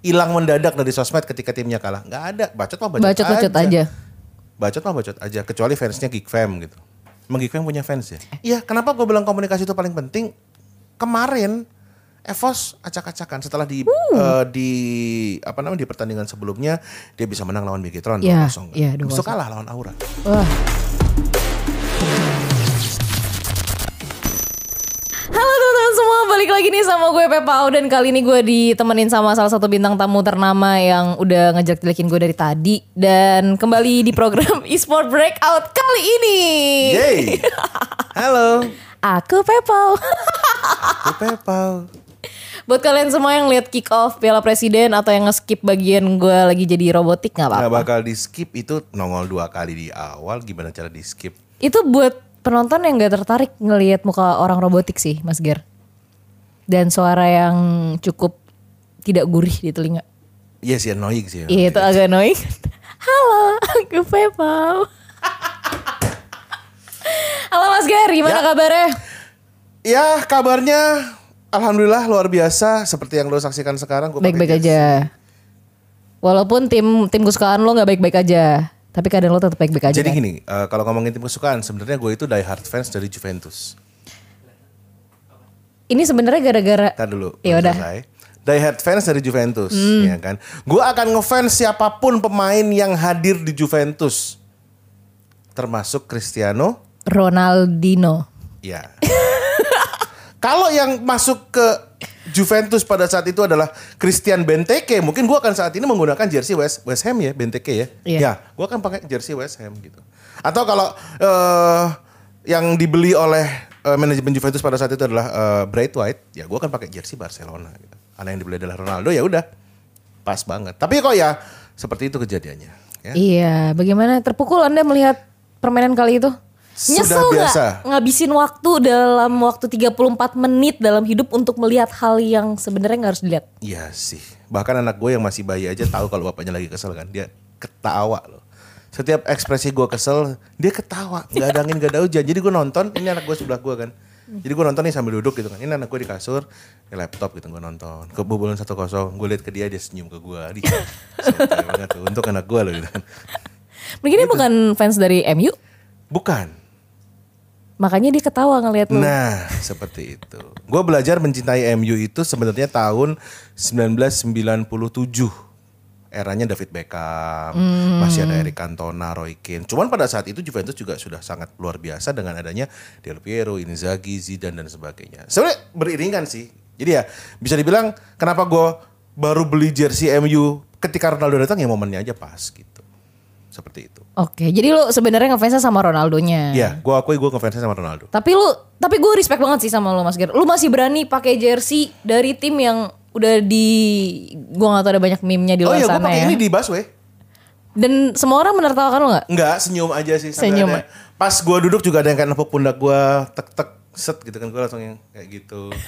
hilang mendadak dari sosmed ketika timnya kalah. Nggak ada, bacot mah bacot, Bacot-bacot aja. aja. Bacot mah bacot aja, kecuali fansnya Geek Fam gitu. Emang Geek Fam punya fans ya? Iya, kenapa gue bilang komunikasi itu paling penting? Kemarin Evos acak-acakan setelah di eh, di apa namanya di pertandingan sebelumnya dia bisa menang lawan Bigetron Iya, 2-0. iya, Habis itu 2-0. kalah lawan Aura. Wah. Halo balik lagi nih sama gue Pepa dan kali ini gue ditemenin sama salah satu bintang tamu ternama yang udah ngejek-jelekin gue dari tadi dan kembali di program eSport Breakout kali ini. Yeay. Halo. Aku Pepau. Aku Pepau. Buat kalian semua yang lihat kick off Piala Presiden atau yang nge-skip bagian gue lagi jadi robotik nggak apa-apa. bakal di skip itu nongol dua kali di awal. Gimana cara di skip? Itu buat penonton yang nggak tertarik ngelihat muka orang robotik sih, Mas Ger. Dan suara yang cukup tidak gurih di telinga. Iya sih annoying sih. Iya itu agak annoying. Halo, aku Pepau. Halo Mas Ger, gimana Ya. kabarnya? Ya kabarnya Alhamdulillah luar biasa seperti yang lo saksikan sekarang. Baik-baik aja. Walaupun tim tim kesukaan lo nggak baik-baik aja, tapi keadaan lo tetap baik-baik aja. Jadi kan? gini, eh, kalau ngomongin tim kesukaan, sebenarnya gue itu die hard fans dari Juventus. Ini sebenarnya gara-gara Ntar dulu, Ya udah. selesai. Die hard fans dari Juventus, ya kan. Gue akan ngefans siapa pun pemain yang hadir di Juventus, termasuk Cristiano. Ronaldinho. Ya. Kalau yang masuk ke Juventus pada saat itu adalah Christian Benteke, mungkin gue akan saat ini menggunakan jersey West West Ham ya, Benteke ya. Iya. Ya, gue akan pakai jersey West Ham gitu. Atau kalau eh, yang dibeli oleh eh, manajemen Juventus pada saat itu adalah eh, Bright White, ya gue akan pakai jersey Barcelona. Gitu. Karena yang dibeli adalah Ronaldo, ya udah pas banget. Tapi kok ya seperti itu kejadiannya. Ya. Iya, bagaimana terpukul Anda melihat permainan kali itu? Sudah Nyesel biasa. ngabisin waktu dalam waktu 34 menit dalam hidup untuk melihat hal yang sebenarnya nggak harus dilihat? Iya sih. Bahkan anak gue yang masih bayi aja tahu kalau bapaknya lagi kesel kan. Dia ketawa loh. Setiap ekspresi gue kesel, dia ketawa. Gak ada angin, gak ada hujan. Jadi gue nonton, ini anak gue sebelah gue kan. Jadi gue nonton nih sambil duduk gitu kan. Ini anak gue di kasur, di laptop gitu gue nonton. Kebobolan 1-0, gue liat ke dia, dia senyum ke gue. Di, banget tuh. Untuk anak gue loh gitu kan. Mungkin dia bukan fans dari MU, Bukan. makanya dia ketawa ngelihat lu. Nah, seperti itu. Gue belajar mencintai MU itu sebenarnya tahun 1997. Eranya David Beckham, masih ada Eric Cantona, Roy Keane. Cuman pada saat itu Juventus juga sudah sangat luar biasa dengan adanya Del Piero, Inzaghi, Zidane dan sebagainya. Sebenarnya beriringan sih. Jadi ya bisa dibilang kenapa gue baru beli jersey MU ketika Ronaldo datang ya momennya aja pas gitu. Seperti itu. Oke, jadi lu sebenarnya ngefansnya sama Ronaldonya. Iya, gue akui gue ngefansnya sama Ronaldo. Tapi lu, tapi gue respect banget sih sama lu Mas Ger. Lu masih berani pakai jersey dari tim yang udah di, gue gak tau ada banyak meme-nya di Oh luar iya, gue sana pakai ya. ini di busway. Dan semua orang menertawakan lu gak? Enggak, senyum aja sih. Senyum. ada- Pas gua duduk juga ada yang kayak nepuk pundak gua, tek tek set gitu kan gua langsung yang kayak gitu.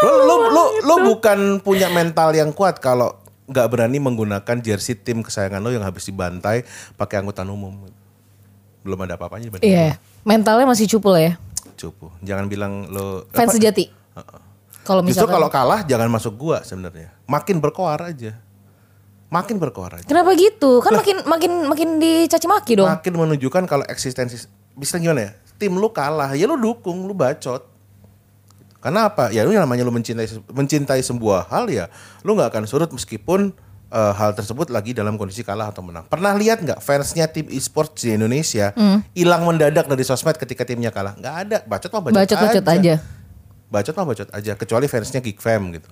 lu, lu, lu, lu bukan punya mental yang kuat kalau nggak berani menggunakan jersey tim kesayangan lo yang habis dibantai pakai angkutan umum. Belum ada apa-apanya Iya, mentalnya masih cupu lah ya. Cupu. Jangan bilang lo Fans apa- sejati. Kalau Justru misalkan kalau kalah jangan masuk gua sebenarnya. Makin berkoar aja. Makin berkoar aja. Kenapa gitu? Kan makin makin makin dicaci maki dong. makin menunjukkan kalau eksistensi bisa gimana ya tim lu kalah ya lu dukung lu bacot karena apa ya lu namanya lu mencintai mencintai sebuah hal ya lu nggak akan surut meskipun eh, hal tersebut lagi dalam kondisi kalah atau menang pernah lihat nggak fansnya tim e-sports di Indonesia hilang mendadak dari sosmed ketika timnya kalah nggak ada bacot mah bacot, Bacot-bacot aja. aja. bacot mah bacot aja kecuali fansnya Geek Fam gitu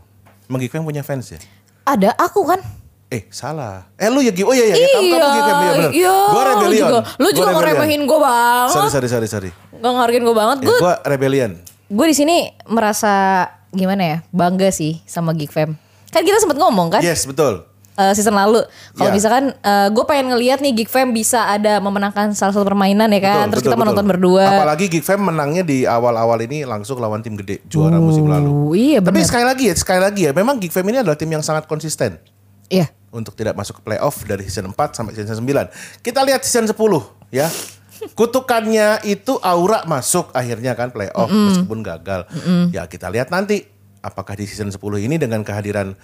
emang Geek Fam punya fans ya Ada aku kan. Eh salah. Eh lu ya Gi- Oh iya iya, kamu kamu Geek Fam ya benar. iya. Gua Lu Rebellion. juga, lu Gua juga Rebellion. ngeremehin gue banget. Sorry sorry sorry sorry. Gak ngehargain gue banget. Ya, Gue gua Rebellion. gue di sini merasa gimana ya bangga sih sama Geek Fam. Kan kita sempat ngomong kan Yes betul. Eh, season lalu. Kalau Ya. misalkan gue pengen ngeliat nih Geek Fam bisa ada memenangkan salah satu permainan ya kan. Betul, Terus betul, kita menonton betul. berdua. Apalagi Geek Fam menangnya di awal-awal ini langsung lawan tim gede juara musim lalu. Iya Tapi benar. sekali lagi ya, sekali lagi ya, memang Geek Fam ini adalah tim yang sangat konsisten Iya. untuk tidak masuk ke playoff dari season 4 sampai season 9. Kita lihat season 10 ya. Kutukannya itu Aura masuk akhirnya kan playoff meskipun gagal. Ya kita lihat nanti apakah di season 10 ini dengan kehadiran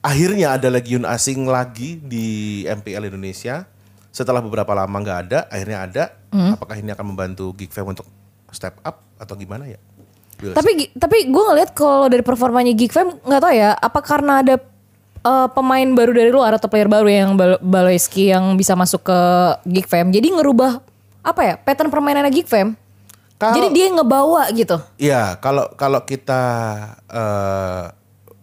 akhirnya ada legion asing lagi di MPL Indonesia setelah beberapa lama nggak ada akhirnya ada apakah ini akan membantu Geek Fam untuk step up atau gimana ya see. Tapi tapi gue ngeliat kalau dari performanya Geek Fam nggak tahu ya apa karena ada eh, pemain baru dari luar atau player baru yang Bal- Baloiski yang bisa masuk ke Geek Fam jadi ngerubah apa ya pattern permainannya Geek Fam. Kalau- Jadi dia ngebawa gitu. Iya, kalau kalau kita eh,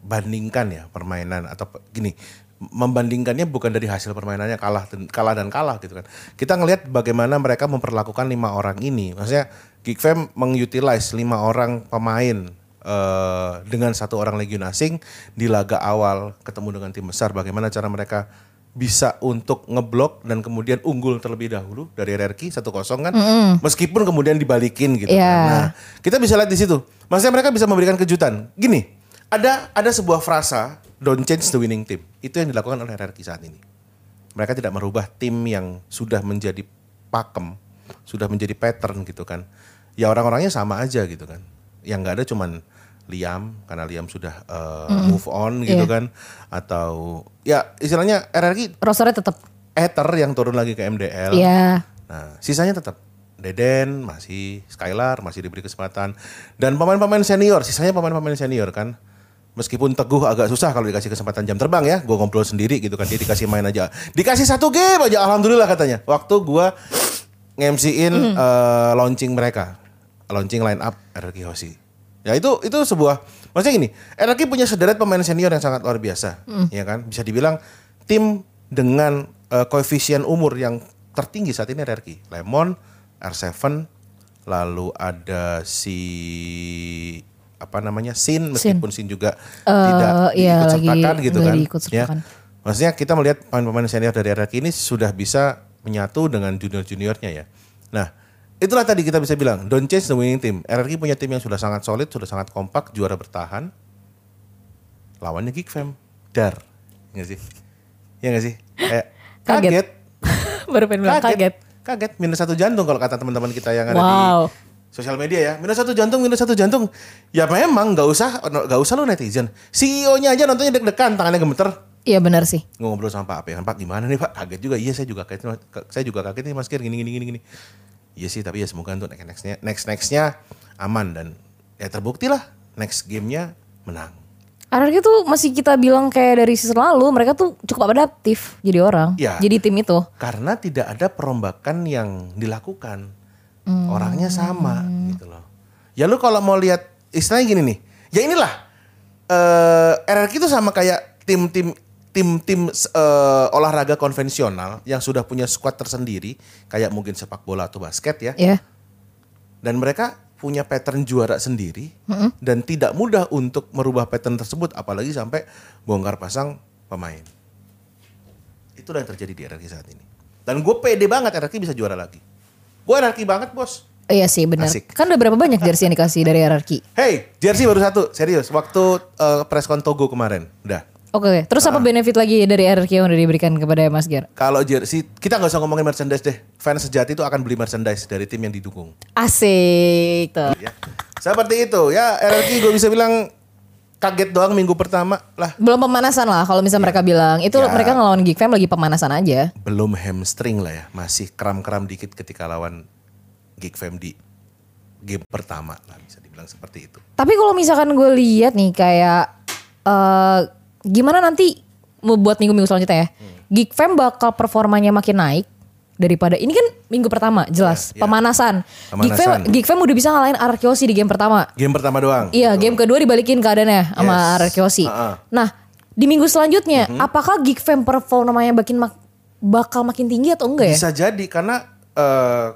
bandingkan ya permainan atau gini, membandingkannya bukan dari hasil permainannya kalah dan kalah dan kalah gitu kan. Kita ngelihat bagaimana mereka memperlakukan lima orang ini. Maksudnya Geek Fam mengutilize lima orang pemain eh, dengan satu orang legion asing di laga awal ketemu dengan tim besar. Bagaimana cara mereka bisa untuk ngeblok dan kemudian unggul terlebih dahulu dari RRQ 1-0 kan. Meskipun kemudian dibalikin gitu Iya. kan. Nah, kita bisa lihat di situ. Maksudnya mereka bisa memberikan kejutan. Gini, ada ada sebuah frasa don't change the winning team. Itu yang dilakukan oleh RRQ saat ini. Mereka tidak merubah tim yang sudah menjadi pakem, sudah menjadi pattern gitu kan. Ya orang-orangnya sama aja gitu kan. Yang nggak ada cuman Liam karena Liam sudah uh, move on gitu Iya. kan atau ya istilahnya RRQ Rosternya tetap. Ether yang turun lagi ke MDL. Iya. Nah, sisanya tetap Deden masih Skylar masih diberi kesempatan dan pemain-pemain senior, sisanya pemain-pemain senior kan. Meskipun Teguh agak susah kalau dikasih kesempatan jam terbang ya, gue ngobrol sendiri gitu kan dia dikasih main aja, dikasih satu game aja, alhamdulillah katanya. Waktu gue ngemsiin eh, launching mereka, launching line up RRQ Hoshi. Ya itu itu sebuah, maksudnya gini, RRQ punya sederet pemain senior yang sangat luar biasa, ya kan? Bisa dibilang tim dengan eh, koefisien umur yang tertinggi saat ini RRQ. Lemon, R7, lalu ada si apa namanya Sin meskipun Sin, juga tidak iya, sertakan gitu kan. diikut sertakan. Maksudnya kita melihat pemain-pemain senior dari RRQ ini sudah bisa menyatu dengan junior-juniornya ya. Nah, itulah tadi kita bisa bilang don't change the winning team. RRQ punya tim yang sudah sangat solid, sudah sangat kompak, juara bertahan. Lawannya Geek Fam, dar, nggak sih? Ya nggak sih? Kayak Kaget. kaget. Baru pengen bilang kaget. Kaget, minus satu jantung kalau kata teman-teman kita yang ada Wow. di sosial media ya. Minus satu jantung, minus satu jantung. Ya memang nggak usah, nggak usah lu netizen. CEO-nya aja nontonnya deg-degan, tangannya gemeter. Iya benar sih. Ngobrol sama Pak Ape, Pak gimana nih Pak? Kaget juga. Iya saya juga kaget. Saya juga kaget nih Mas Kir gini gini gini gini. Iya sih, tapi ya semoga untuk next nextnya next nextnya aman dan ya terbukti lah next gamenya menang. RRQ tuh masih kita bilang kayak dari season lalu mereka tuh cukup adaptif jadi orang. Iya. Jadi tim itu. Karena tidak ada perombakan yang dilakukan. Hmm. Orangnya sama gitu loh. Ya lu kalau mau lihat istilahnya gini nih. Ya inilah eh RRQ itu sama kayak tim-tim tim-tim eh, olahraga konvensional yang sudah punya squad tersendiri kayak mungkin sepak bola atau basket ya. Ya. Dan mereka punya pattern juara sendiri dan tidak mudah untuk merubah pattern tersebut apalagi sampai bongkar pasang pemain. Itulah yang terjadi di RRQ saat ini. Dan gue pede banget RRQ bisa juara lagi. Gue RRQ banget bos. Iya sih benar. Kan udah berapa banyak jersey yang dikasih dari RRQ? Hey, jersey baru satu, serius. Waktu eh, preskon Togo kemarin, udah. Oke, terus Ah. apa benefit lagi dari RRQ yang udah diberikan kepada Mas Ger? Kalau jersey, kita nggak usah ngomongin merchandise deh. Fans sejati itu akan beli merchandise dari tim yang didukung. Asik tuh. Ya. Seperti itu ya, RRQ gue bisa bilang kaget doang minggu pertama lah. Belum pemanasan lah kalau misalnya mereka bilang. Itu Ya. mereka ngelawan Geek Fam lagi pemanasan aja. Belum hamstring lah ya, masih kram-kram dikit ketika lawan Geek Fam di game pertama lah bisa dibilang seperti itu. Tapi kalau misalkan gue lihat nih kayak eh gimana nanti mau buat minggu-minggu selanjutnya ya. Hmm. Geek Fam bakal performanya makin naik daripada ini kan minggu pertama jelas Ya, ya. pemanasan. Pemanasan. Geek Fam udah bisa ngalahin Arkeosi di game pertama. Game pertama doang. Iya, game kedua dibalikin keadaannya sama Yes. Arkeosi. Ha-ha. Nah, di minggu selanjutnya Mm-hmm. apakah Geek Fam performanya makin mak- bakal makin tinggi atau enggak ya? Bisa jadi karena eh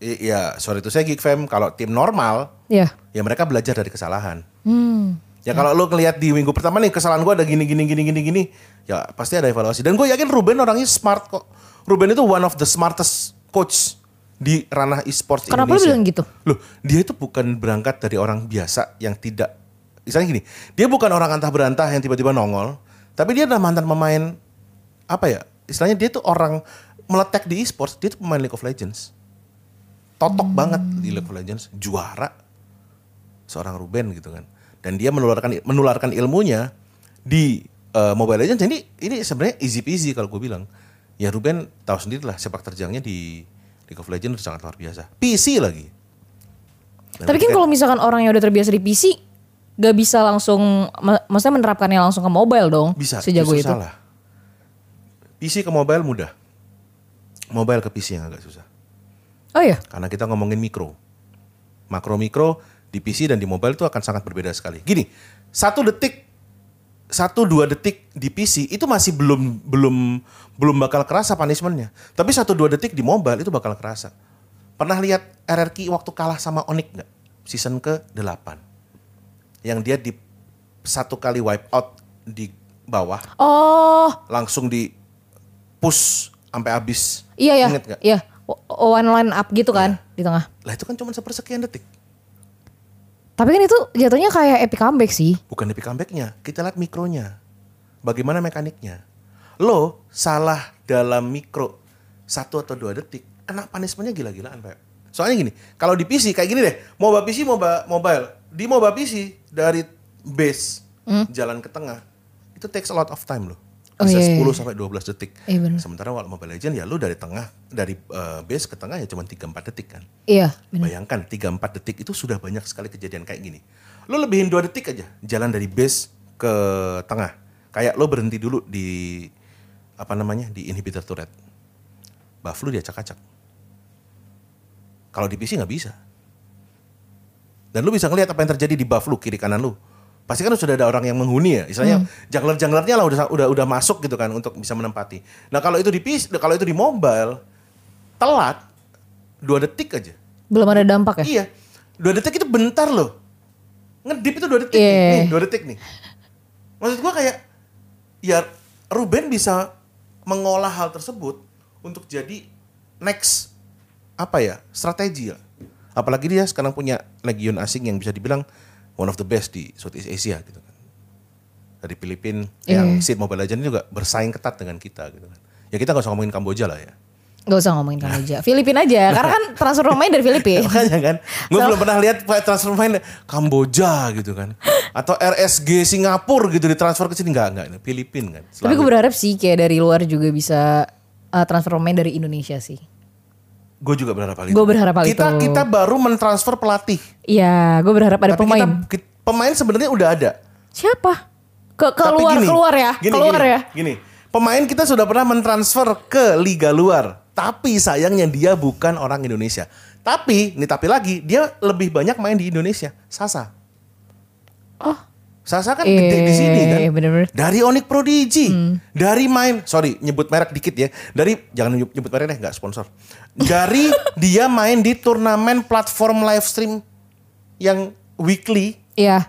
i- ya sorry itu saya Geek Fam kalau tim normal Iya. ya mereka belajar dari kesalahan. Hmm. Ya kalau lu ngelihat di minggu pertama nih kesalahan gua ada gini gini gini gini gini, ya pasti ada evaluasi. Dan gue yakin Ruben orangnya smart kok. Ruben itu one of the smartest coach di ranah e-sports Kenapa lu Indonesia. bilang gitu? Loh, dia itu bukan berangkat dari orang biasa yang tidak misalnya gini, dia bukan orang antah berantah yang tiba-tiba nongol, tapi dia adalah mantan pemain apa ya? Istilahnya dia tuh orang meletek di e-sports, dia tuh pemain League of Legends. Totok banget di League of Legends, juara seorang Ruben gitu kan. dan dia menularkan menularkan ilmunya di eh, Mobile Legends. Jadi ini sebenarnya easy peasy kalau gue bilang. Ya Ruben tahu sendiri lah sepak terjangnya di League of Legends sangat luar biasa. PC lagi. Dan Tapi kan kalau misalkan orang yang udah terbiasa di PC gak bisa langsung ma- maksudnya menerapkannya langsung ke mobile dong. bisa sejago itu. salah. PC ke mobile mudah. Mobile ke PC yang agak susah. Oh iya. Karena kita ngomongin mikro. Makro mikro di PC dan di mobile itu akan sangat berbeda sekali. Gini, satu detik, satu dua detik di PC itu masih belum belum belum bakal kerasa punishmentnya. Tapi satu dua detik di mobile itu bakal kerasa. Pernah lihat RRQ waktu kalah sama Onyx nggak? Season ke 8 Yang dia di satu kali wipe out di bawah Oh, langsung di push sampai habis. iya ya. Ingat? Iya. O- One line up gitu kan di tengah. Lah itu kan cuma sepersekian detik. Tapi kan itu jatuhnya kayak epic comeback sih. Bukan epic comebacknya, kita lihat mikronya. Bagaimana mekaniknya. Lo salah dalam mikro satu atau dua detik, kena punishmentnya gila-gilaan Pak. Soalnya gini, kalau di PC kayak gini deh, MOBA PC, MOBA mobile. Di MOBA PC dari base jalan ke tengah, itu takes a lot of time loh. Oh, Bisa iya, iya, 10 sampai 12 detik. Iya, bener. Sementara kalau Mobile Legend ya lu dari tengah, dari eh, base ke tengah ya cuma 3-4 detik kan. Iya. bener. Bayangkan 3-4 detik itu sudah banyak sekali kejadian kayak gini. Lo lebihin 2 detik aja jalan dari base ke tengah. Kayak lo berhenti dulu di apa namanya di inhibitor turret. Buff lu diacak-acak. Kalau di PC nggak bisa. Dan lu bisa ngelihat apa yang terjadi di buff lu kiri kanan lu. Pasti kan sudah ada orang yang menghuni ya, istilahnya jungler-junglernya lah udah udah udah masuk gitu kan untuk bisa menempati. Nah kalau itu di PC, kalau itu di mobile telat dua detik aja. Belum ada dampak ya? Iya. Dua detik itu bentar loh. Ngedip itu dua detik Iya. nih. Dua detik nih. Maksud gua kayak ya Ruben bisa mengolah hal tersebut untuk jadi next apa ya strategi lah. Apalagi dia sekarang punya legion asing yang bisa dibilang one of the best di Southeast Asia gitu kan. Dari Filipina yang Iya. Seed Mobile Legends juga bersaing ketat dengan kita gitu kan. Ya kita nggak usah ngomongin Kamboja lah ya. Gak usah ngomongin Kamboja. Filipina aja. Karena kan transfer pemain dari Filipina. Makanya kan, gue belum pernah lihat transfer pemain Kamboja gitu kan, atau RSG Singapura gitu ditransfer ke sini nggak nggak, Filipina kan. Tapi gue berharap sih kayak dari luar juga bisa uh, transfer pemain dari Indonesia sih. Gue juga berharap hal itu. Gue berharap hal kita, itu. Kita baru mentransfer pelatih. Iya, gue berharap ada Tapi pemain. Kita, ki- pemain sebenarnya udah ada. Siapa? Ke keluar gini, keluar ya, gini, keluar gini, ya. Gini, pemain kita sudah pernah mentransfer ke liga luar, tapi sayangnya dia bukan orang Indonesia. Tapi, ini tapi lagi, dia lebih banyak main di Indonesia. Sasa. Oh, Sasa kan gede di sini kan. Iya, bener-bener. Dari Onyx Prodigy, dari main, sorry nyebut merek dikit ya. Dari jangan nyebut, merek deh, nggak sponsor. Dari dia main di turnamen platform live stream yang weekly, Iya.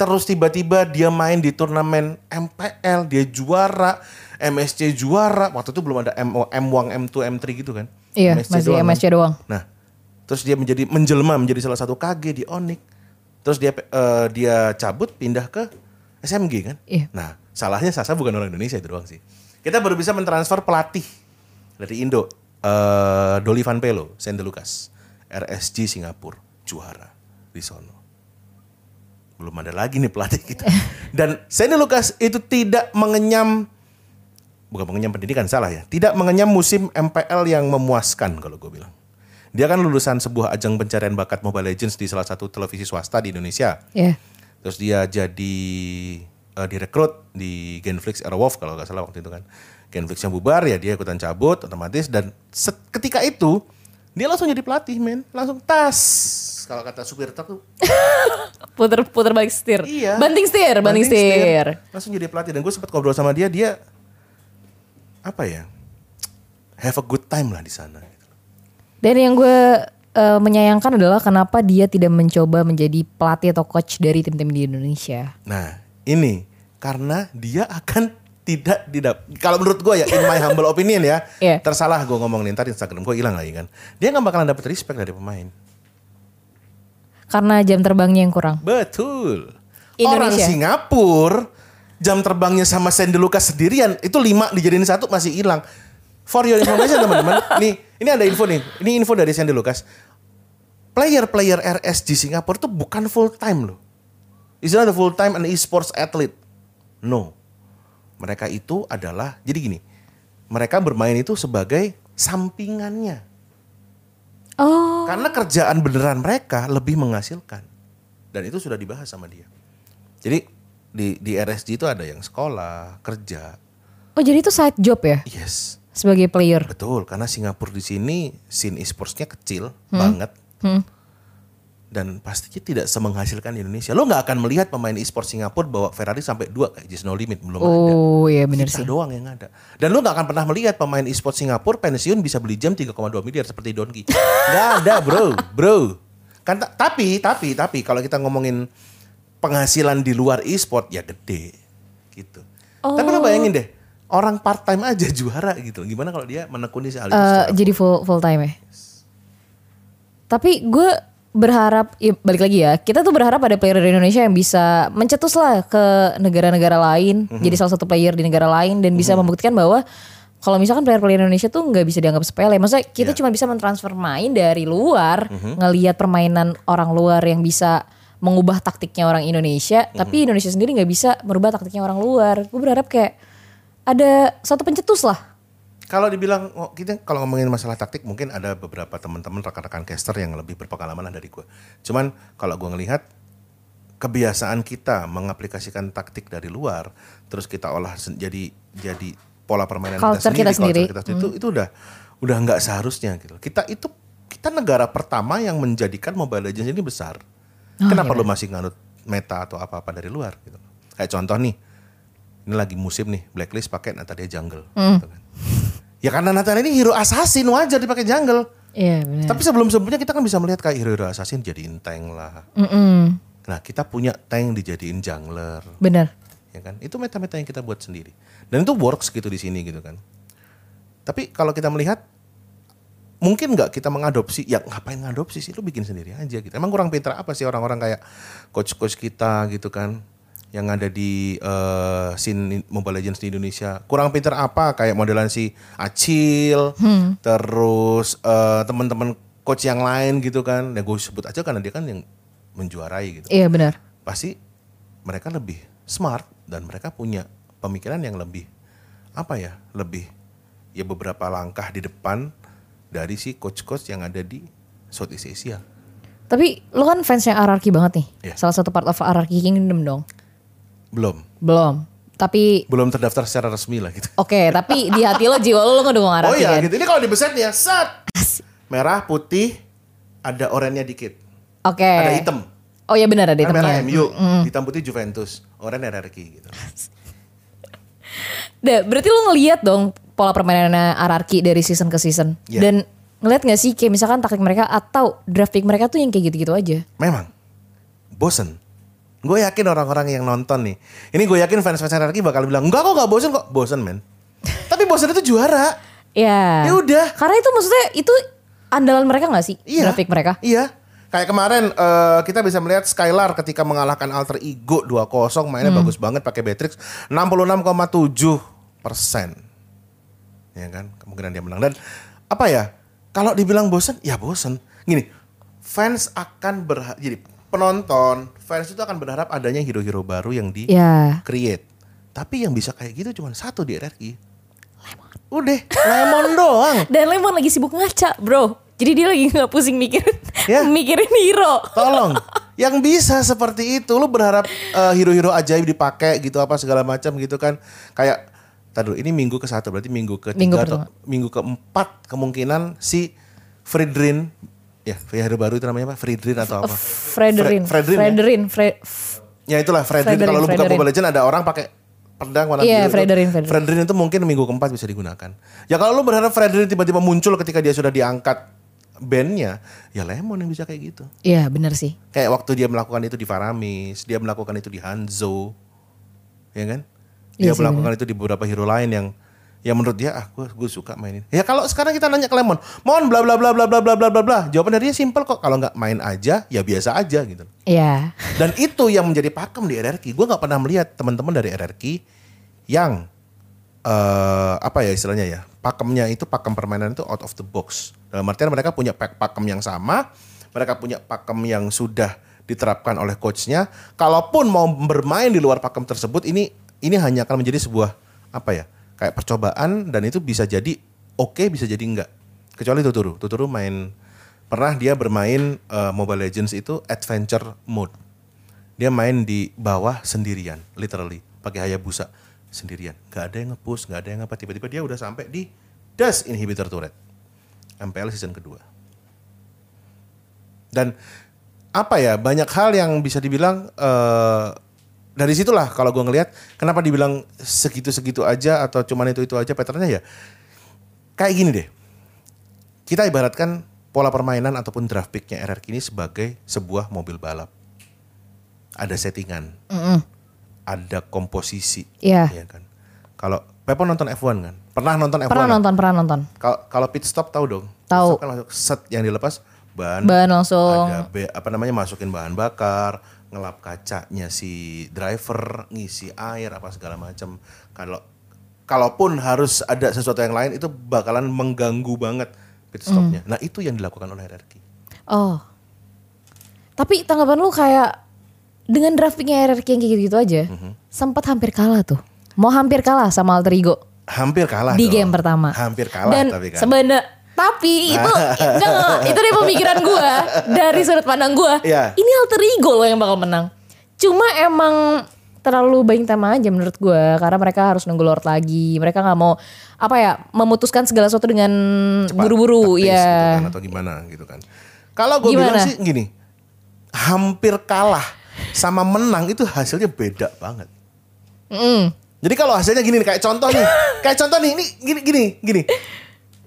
terus tiba-tiba dia main di turnamen MPL, dia juara, MSC juara. Waktu itu belum ada M, M1, M2, M3 gitu kan. Iya, masih doang kan. MSC doang. Nah, terus dia menjadi menjelma menjadi salah satu KG di Onyx. Terus dia eh, dia cabut pindah ke SMG kan. Iya. Nah, salahnya Sasa bukan orang Indonesia itu doang sih. Kita baru bisa mentransfer pelatih dari Indo. eh Dolly Van Pelo, Sende Lucas, RSG Singapura, juara di sono. Belum ada lagi nih pelatih kita. Dan Sende Lucas itu tidak mengenyam bukan mengenyam pendidikan salah ya. Tidak mengenyam musim MPL yang memuaskan kalau gue bilang. Dia kan lulusan sebuah ajang pencarian bakat Mobile Legends di salah satu televisi swasta di Indonesia. Iya. Terus dia jadi eh, direkrut di Genflix Airwolf kalau nggak salah waktu itu kan. Genflix yang bubar ya dia ikutan cabut otomatis dan set- ketika itu dia langsung jadi pelatih men, langsung tas. Kalau kata supir truk tuh Puter puter balik setir. Iya. Banting setir, banting, setir. Langsung jadi pelatih dan gue sempat ngobrol sama dia, dia apa ya? Have a good time lah di sana. Dan yang gue eh, menyayangkan adalah kenapa dia tidak mencoba menjadi pelatih atau coach dari tim-tim di Indonesia. Nah, ini karena dia akan tidak tidak kalau menurut gue ya in my humble opinion ya Iya. tersalah gue ngomong nih ntar Instagram gue hilang lagi kan dia nggak bakalan dapet respect dari pemain Karena jam terbangnya yang kurang. betul orang Indonesia. Singapura jam terbangnya sama Sandy Lucas sendirian itu lima dijadiin satu masih hilang for your information teman-teman nih ini ada info nih ini info dari Sandy Lucas player-player RS di Singapura tuh bukan full time loh Is not a full time an e-sports athlete. No. Mereka itu adalah jadi gini. Mereka bermain itu sebagai sampingannya. Oh, Karena kerjaan beneran mereka lebih menghasilkan. Dan itu sudah dibahas sama dia. Jadi di di RSG itu ada yang sekolah, kerja. oh jadi itu side job ya Yes. Sebagai player. Betul, karena Singapura di sini scene e-sportsnya kecil banget. Hmm. Dan pastinya tidak semenghasilkan di Indonesia. Lo nggak akan melihat pemain e-sport Singapura bawa Ferrari sampai dua kayak Just No Limit belum ada. Oh iya bener Kita sih. doang yang ada. Dan lo nggak akan pernah melihat pemain e-sport Singapura pensiun bisa beli jam 3,2 miliar seperti Donki. Nggak ada bro, bro. Kan ta- tapi tapi tapi kalau kita ngomongin penghasilan di luar e-sport ya gede gitu. Tapi lo bayangin deh, orang part time aja juara gitu. Gimana kalau dia menekuni Eh, secara jadi full full time ya. Tapi gue berharap, ya balik lagi ya, kita tuh berharap ada player dari Indonesia yang bisa mencetus lah ke negara-negara lain, Mhm. jadi salah satu player di negara lain dan bisa membuktikan bahwa kalau misalkan player-player Indonesia tuh nggak bisa dianggap sepele. Maksudnya kita Iya. cuma bisa mentransfer main dari luar, Mhm. ngelihat permainan orang luar yang bisa mengubah taktiknya orang Indonesia, Mhm. tapi Indonesia sendiri nggak bisa merubah taktiknya orang luar. Gue berharap kayak ada satu pencetus lah. Kalau dibilang oh, kita kalau ngomongin masalah taktik mungkin ada beberapa teman-teman rekan-rekan caster yang lebih berpengalaman dari gue. Cuman kalau gue ngelihat kebiasaan kita mengaplikasikan taktik dari luar terus kita olah jadi jadi pola permainan Culture kita kita sendiri, sendiri. culture kita itu itu udah udah nggak seharusnya gitu. Kita itu kita negara pertama yang menjadikan Mobile Legends ini besar. Oh, Kenapa iya lu masih nganut meta atau apa-apa dari luar gitu. Kayak contoh nih. Ini lagi musim nih, Blacklist pakai Natalia Jungle gitu kan. Ya karena Natalia ini hero assassin wajar dipakai jungle. Iya benar. Tapi sebelum-sebelumnya kita kan bisa melihat kayak hero-hero assassin jadiin tank lah. Mm-mm. Nah kita punya tank dijadiin jungler. Bener. Ya kan? Itu meta-meta yang kita buat sendiri. Dan itu works gitu di sini gitu kan. Tapi kalau kita melihat mungkin nggak kita mengadopsi ya ngapain ngadopsi sih lu bikin sendiri aja gitu emang kurang pintar apa sih orang-orang kayak coach-coach kita gitu kan yang ada di eh, scene Mobile Legends di Indonesia kurang pintar apa kayak modelan si Acil terus eh, teman-teman coach yang lain gitu kan ya gue sebut aja karena dia kan yang menjuarai gitu Iya benar. pasti mereka lebih smart dan mereka punya pemikiran yang lebih apa ya lebih ya beberapa langkah di depan dari si coach-coach yang ada di Southeast Asia. Tapi lo kan fansnya RRQ banget nih. Iya. Salah satu part of RRQ Kingdom dong. Belum, Belum. Tapi belum terdaftar secara resmi lah gitu. oke, tapi di hati lo jiwa lo lo ngedukung Oh iya kan? gitu. Ini kalau dibeset ya, set. Merah, putih, ada oranye dikit. Oke. Ada hitam. Oh iya benar ada Kan merah. MU, hitam putih Juventus, oranye RRQ gitu. Dah, berarti lo ngeliat dong pola permainannya RRQ dari season ke season. Iya. Dan ngeliat gak sih kayak misalkan taktik mereka atau draft pick mereka tuh yang kayak gitu-gitu aja. Memang bosen. Gue yakin orang-orang yang nonton nih. Ini gue yakin fans-fans RRQ bakal bilang, enggak kok gak bosen kok. Bosen men. Tapi bosen itu juara. Ya. Ya udah. Karena itu maksudnya itu andalan mereka gak sih? Iya. Draft pick mereka. Iya. Kayak kemarin eh, kita bisa melihat Skylar ketika mengalahkan Alter Ego 2-0 mainnya bagus banget pakai Beatrix 66,7 persen. Ya kan, kemungkinan dia menang dan apa ya? Kalau dibilang bosan, ya bosan. Gini, fans akan berharap jadi penonton, fans itu akan berharap adanya hero-hero baru yang di Ya. create. Tapi yang bisa kayak gitu cuma satu di RRQ. Lemon. Udah, lemon doang. Dan Lemon lagi sibuk ngaca bro. Jadi dia lagi nggak pusing mikirin Ya. mikirin hero. Tolong. Yang bisa seperti itu lu berharap eh, hero-hero ajaib dipakai gitu apa segala macam gitu kan. Kayak Tadi ini minggu ke satu berarti minggu ke Minggu tiga atau pertama. minggu keempat kemungkinan si Friedrin ya hero baru itu namanya apa Friedrin atau apa Frederin. Fre- Fredrin ya? Frederin. Fre- f- Ya itulah Fredrin. Fredrin, Kalau lu buka Fredrin. Mobile Legend ada orang pakai pedang warna biru Iya, itu. Fredrin, Fredrin. Fredrin itu mungkin minggu keempat bisa digunakan. Ya kalau lu berharap Fredrin tiba-tiba muncul ketika dia sudah diangkat bandnya, ya Lemon yang bisa kayak gitu. Iya benar sih. Kayak waktu dia melakukan itu di Faramis, dia melakukan itu di Hanzo, ya kan? Dia Iya sih, melakukan itu di beberapa hero lain yang yang menurut dia ah gue gue suka mainin. Ya kalau sekarang kita nanya ke Lemon, mohon bla bla bla bla bla bla bla bla bla. Jawaban dari dia simpel kok. Kalau nggak main aja, ya biasa aja gitu. Iya. Dan itu yang menjadi pakem di RRQ. Gue nggak pernah melihat teman-teman dari RRQ yang eh apa ya istilahnya ya pakemnya itu pakem permainan itu out of the box. Dalam artian mereka punya pak- pakem yang sama, mereka punya pakem yang sudah diterapkan oleh coachnya. Kalaupun mau bermain di luar pakem tersebut, ini ini hanya akan menjadi sebuah apa ya kayak percobaan dan itu bisa jadi oke bisa jadi enggak. Kecuali Tuturu, Tuturu main pernah dia bermain eh, Mobile Legends itu adventure mode. Dia main di bawah sendirian, literally pakai Hayabusa sendirian. Gak ada yang nge-push, gak ada yang apa. Tiba-tiba dia udah sampai di Dust Inhibitor Turret. MPL season kedua. Dan apa ya banyak hal yang bisa dibilang eh dari situlah kalau gue ngelihat kenapa dibilang segitu-segitu aja atau cuman itu-itu aja patternnya ya kayak gini deh. Kita ibaratkan pola permainan ataupun draft picknya RRQ ini sebagai sebuah mobil balap. Ada settingan, ada komposisi, Iya. ya kan. Kalau Pepo nonton F1 kan, pernah nonton F1? Pernah kan? nonton, pernah nonton. Kalau kalau pit stop tahu dong. Tahu. kan langsung set yang dilepas ban, Ban langsung. ada be- apa namanya masukin bahan bakar, ngelap kacanya si driver, ngisi air apa segala macam. Kalau kalaupun harus ada sesuatu yang lain itu bakalan mengganggu banget pit stopnya. Nah itu yang dilakukan oleh RRQ. Oh. Tapi tanggapan lu kayak dengan draftnya RRQ yang kayak gitu-gitu aja, Mhm. sempat hampir kalah tuh. Mau hampir kalah sama Alter Ego Hampir kalah di dong. game pertama. Hampir kalah Dan tapi kan. sebenarnya tapi itu enggak, itu dari pemikiran gua, dari sudut pandang gua. Iya. Ini Alter Ego loh yang bakal menang. Cuma emang terlalu banyak tema aja menurut gua karena mereka harus nunggu Lord lagi. Mereka nggak mau apa ya memutuskan segala sesuatu dengan buru-buru ya. gitu kan, atau gimana gitu kan. Kalau gue bilang sih gini, hampir kalah sama menang itu hasilnya beda banget. Mm. Jadi kalau hasilnya gini nih, kayak contoh nih, kayak contoh nih, ini gini gini gini.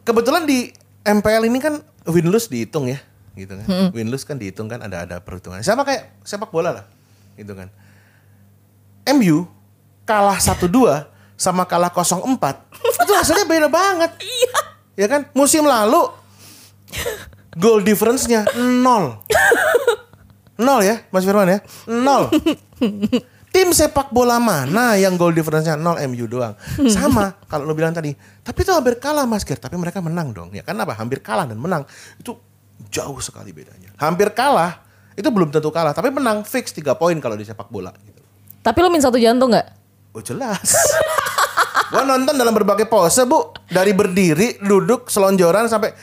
Kebetulan di MPL ini kan win lose dihitung ya, gitu kan. Win lose kan dihitung kan ada ada perhitungan. Sama kayak sepak bola lah, gitu kan. MU kalah 1-2 sama kalah 0-4 itu hasilnya beda banget. Iya. Ya kan? Musim lalu goal difference-nya nol. Nol ya, Mas Firman ya? Nol. Tim sepak bola mana yang goal difference-nya nol MU doang. Sama kalau lo bilang tadi. Tapi itu hampir kalah Mas Ger, tapi mereka menang dong. Ya kan apa? Hampir kalah dan menang. Itu jauh sekali bedanya. Hampir kalah, itu belum tentu kalah. Tapi menang fix 3 poin kalau di sepak bola. Gitu. Tapi lu min satu jantung nggak? Oh jelas. Gua nonton dalam berbagai pose bu. Dari berdiri, duduk, selonjoran sampai...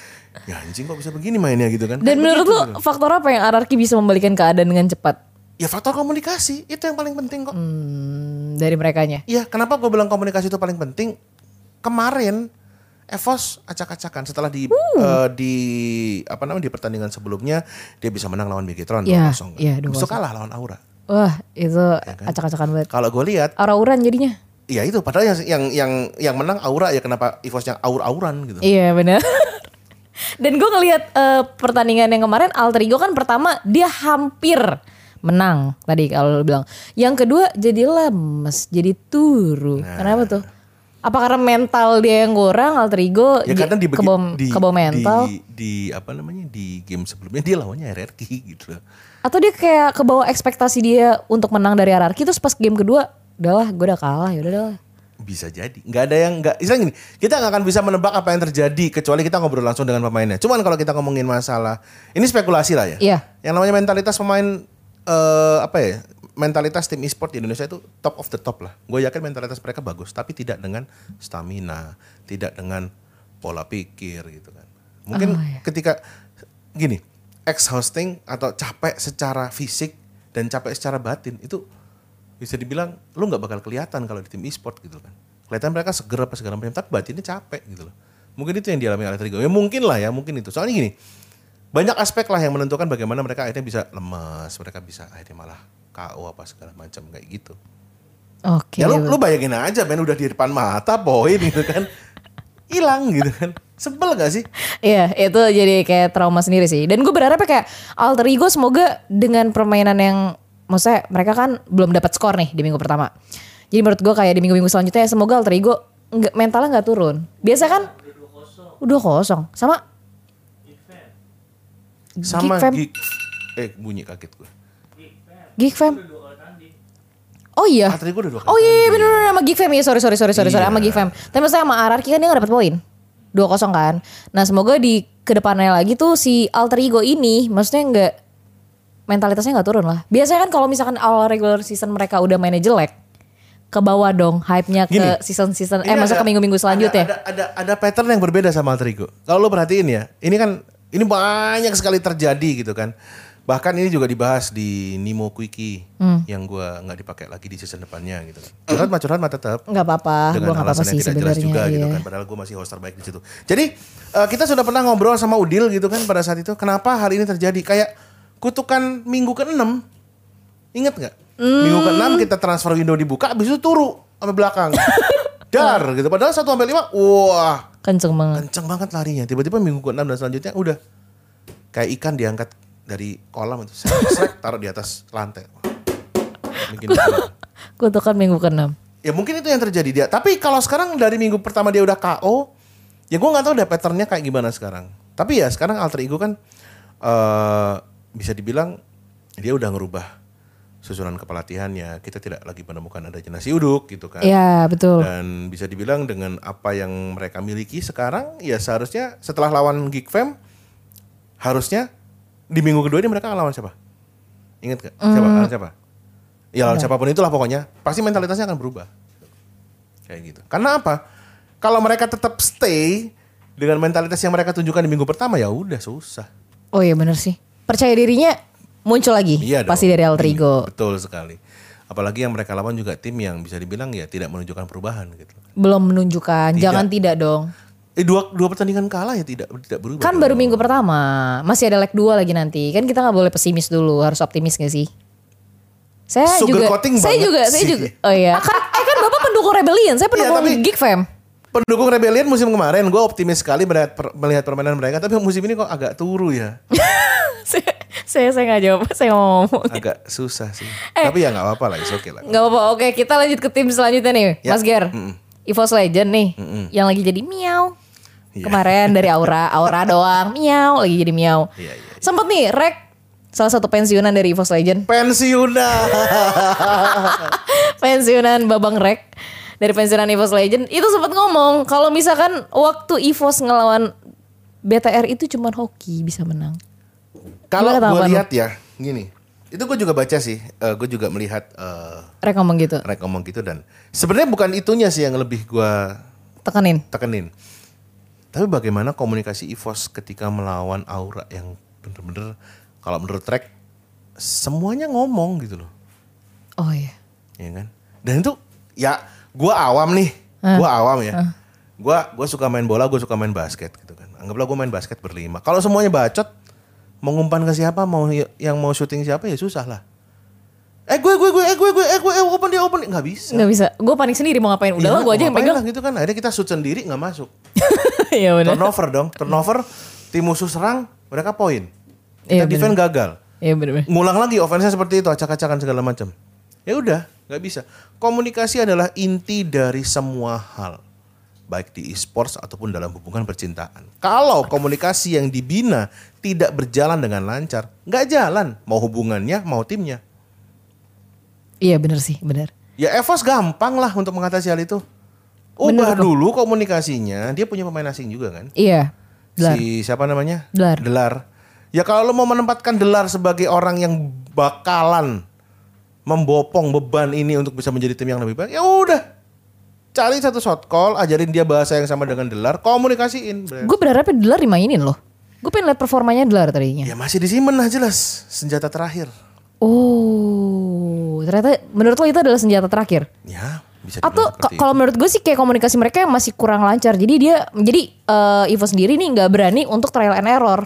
Ya anjing kok bisa begini mainnya gitu kan. Dan Kayak menurut lu gitu. faktor apa yang anarki bisa membalikan keadaan dengan cepat Ya faktor komunikasi, itu yang paling penting kok. hmm, dari merekanya? Iya, kenapa gue bilang komunikasi itu paling penting? Kemarin Evos acak-acakan setelah di eh, di apa namanya di pertandingan sebelumnya dia bisa menang lawan Bigetron Iya, 2-0. iya, itu 2-0. kalah lawan Aura. Wah itu kan? acak-acakan banget. Kalau gue lihat, Aura-auran jadinya. ya itu padahal yang yang yang yang menang Aura ya kenapa Evos yang aur-auran gitu. Iya benar. Dan gue ngelihat eh, pertandingan yang kemarin Alter Ego kan pertama dia hampir menang tadi kalau lu bilang. Yang kedua jadi lemes, jadi turu. Nah. Kenapa tuh? Apa karena mental dia yang kurang Alter Ego Ya karena di, kebom, di, kebom mental? di, di apa namanya di game sebelumnya dia lawannya RRQ gitu loh. Atau dia kayak kebawa ekspektasi dia untuk menang dari RRQ terus pas game kedua udahlah gue udah kalah ya udah Bisa jadi. nggak ada yang nggak. Istilah gini, kita nggak akan bisa menebak apa yang terjadi kecuali kita ngobrol langsung dengan pemainnya. Cuman kalau kita ngomongin masalah ini spekulasi lah ya. Iya. Yang namanya mentalitas pemain eh apa ya? Mentalitas tim e-sport di Indonesia itu top of the top lah. Gue yakin mentalitas mereka bagus, tapi tidak dengan stamina, tidak dengan pola pikir gitu kan. Mungkin Oh, iya. ketika gini, exhausting atau capek secara fisik dan capek secara batin itu bisa dibilang lu nggak bakal kelihatan kalau di tim e-sport gitu kan. Kelihatan mereka seger apa segala macam, tapi batinnya capek gitu loh. Mungkin itu yang dialami oleh Trigo. Ya mungkin lah ya, mungkin itu. Soalnya gini, banyak aspek lah yang menentukan bagaimana mereka akhirnya bisa lemas, mereka bisa akhirnya malah KO apa segala macam kayak gitu. Oke. ya lu, lu bayangin aja men udah di depan mata poin gitu kan. Hilang gitu kan. Sebel gak sih? Iya itu jadi kayak trauma sendiri sih. Dan gue berharap kayak alter ego semoga dengan permainan yang maksudnya mereka kan belum dapat skor nih di minggu pertama. Jadi menurut gue kayak di minggu-minggu selanjutnya semoga alter ego nggak mentalnya nggak turun. Biasa kan udah kosong sama Sama Geek. Geek. Eh bunyi kaget gue. Geek Fam. Oh iya. Ah, tadi gue udah dua kali Oh iya, iya bener bener sama Geek Fam ya sorry sorry sorry sorry sorry sama Iya. Geek Fam. Tapi maksudnya sama Ararki kan dia gak dapet poin. 2-0 kan. Nah semoga di ke depannya lagi tuh si alter ego ini maksudnya nggak mentalitasnya nggak turun lah. Biasanya kan kalau misalkan awal regular season mereka udah mainnya jelek, ke bawah dong hype-nya ke Gini, season-season eh ada- ke minggu-minggu selanjutnya. Ada, ada, ada, ada pattern yang berbeda sama alter ego. Kalau lo perhatiin ya, ini kan ini banyak sekali terjadi gitu kan. Bahkan ini juga dibahas di Nimo Quickie Hmm. yang gua nggak dipakai lagi di season depannya gitu kan. Curhat mah curhat mah tetap. Nggak apa-apa, dengan nggak apa-apa alasan sih yang tidak jelas juga gitu iya. kan. Padahal gue masih host terbaik di situ. Jadi eh, kita sudah pernah ngobrol sama Udil gitu kan pada saat itu. Kenapa hal ini terjadi? Kayak kutukan minggu ke-6. Ingat nggak? Minggu Hmm. ke-6 kita transfer window dibuka, habis itu turu sampai belakang. Dar gitu. Padahal 1 sampai 5, wah Kenceng banget. kenceng banget larinya. Tiba-tiba minggu ke-6 dan selanjutnya udah kayak ikan diangkat dari kolam itu. Taruh di atas lantai. Wah, Bikin Kutukan minggu ke-6. Ya mungkin itu yang terjadi dia. Tapi kalau sekarang dari minggu pertama dia udah KO, ya gue nggak tahu deh patternnya kayak gimana sekarang. Tapi ya sekarang alter ego kan eh bisa dibilang dia udah ngerubah susunan kepelatihannya. Kita tidak lagi menemukan adanya nasi uduk gitu kan. Iya betul. Dan bisa dibilang dengan apa yang mereka miliki sekarang, ya seharusnya setelah lawan Geek Fam, harusnya di minggu kedua ini mereka lawan siapa? Ingat gak? Siapa? Lawan siapa? Ya lawan siapa pun itulah pokoknya, pasti mentalitasnya akan berubah. Kayak gitu. Karena apa? Kalau mereka tetap stay dengan mentalitas yang mereka tunjukkan di minggu pertama, ya udah susah. Oh iya bener sih. Percaya dirinya muncul lagi. Iya pasti dari alter Iya, ego. Betul sekali. Apalagi yang mereka lawan juga tim yang bisa dibilang ya tidak menunjukkan perubahan gitu. Belum menunjukkan. Jangan tidak dong. Eh dua dua pertandingan kalah ya tidak tidak berubah. Kan dong. baru minggu pertama. Masih ada leg 2 lagi nanti. Kan kita nggak boleh pesimis dulu. Harus optimis gak sih? Saya Sugar juga. coating Saya juga. Saya sih. juga. Oh iya. Kan, eh kan bapak pendukung Rebellion. Saya pendukung tapi- Geek Fam. Pendukung Rebellion musim kemarin gue optimis sekali melihat per- melihat permainan mereka tapi musim ini kok agak turu ya. saya saya saya nggak jawab. Saya mau ngomong. Agak susah sih. Eh. Tapi ya nggak apa-apa lah, oke lah. Nggak apa-apa. Oke, kita lanjut ke tim selanjutnya nih, Ya. Mas Ger. EVOS Legend nih, yang lagi jadi miau. Iya. Kemarin dari Aura, Aura doang, miau, lagi jadi miau. Iya, iya, iya. Sempet nih, Rek, salah satu pensiunan dari EVOS Legend, Pensiunan. pensiunan Babang Rek dari pensiunan EVOS Legend, itu sempat ngomong kalau misalkan waktu EVOS ngelawan BTR itu cuma hoki bisa menang. Kalau gue lihat ya, gini. Itu gue juga baca sih. gue juga melihat eh Rek ngomong gitu, Rek ngomong gitu dan sebenarnya bukan itunya sih yang lebih gue tekenin. tekenin. Tapi bagaimana komunikasi EVOS ketika melawan Aura yang bener-bener kalau menurut Rek semuanya ngomong gitu loh. Oh iya. ya kan dan itu ya gua awam nih gua awam ya gua gua suka main bola gua suka main basket gitu kan anggaplah gua main basket berlima kalau semuanya bacot mau ngumpan ke siapa mau yang mau syuting siapa ya susah lah. Eh gue gue gue eh gue gue eh gue eh open dia open nggak bisa. Nggak bisa, gue panik sendiri mau ngapain. Udah lah, Iya, gue aja yang pegang. lah gitu kan. Akhirnya kita shoot sendiri nggak masuk. Iya benar. turnover dong. Turnover tim musuh serang mereka poin. Iya, kita defend gagal. Iya benar. ngulang lagi offense seperti itu acak-acakan segala macam ya udah nggak bisa. Komunikasi adalah inti dari semua hal. Baik di e-sports ataupun dalam hubungan percintaan. Kalau komunikasi yang dibina tidak berjalan dengan lancar nggak jalan mau hubungannya mau timnya Iya benar sih, benar. ya Evos gampang lah untuk mengatasi hal itu ubah dulu komunikasinya dia punya pemain asing juga kan Iya. Delar. si siapa namanya? Delar. Ya kalau lo mau menempatkan Delar sebagai orang yang bakalan membopong beban ini untuk bisa menjadi tim yang lebih baik, ya udah. Cari satu shot call, ajarin dia bahasa yang sama dengan Delar, komunikasiin. Gue berharap Delar dimainin loh. Gue pengen lihat performanya Delar tadinya. Ya masih disimpan lah jelas senjata terakhir. Oh, ternyata menurut lo itu adalah senjata terakhir. Ya, bisa Atau kalau menurut gue sih kayak komunikasi mereka masih kurang lancar. Jadi dia, jadi eh, Evo sendiri nih nggak berani untuk trial and error.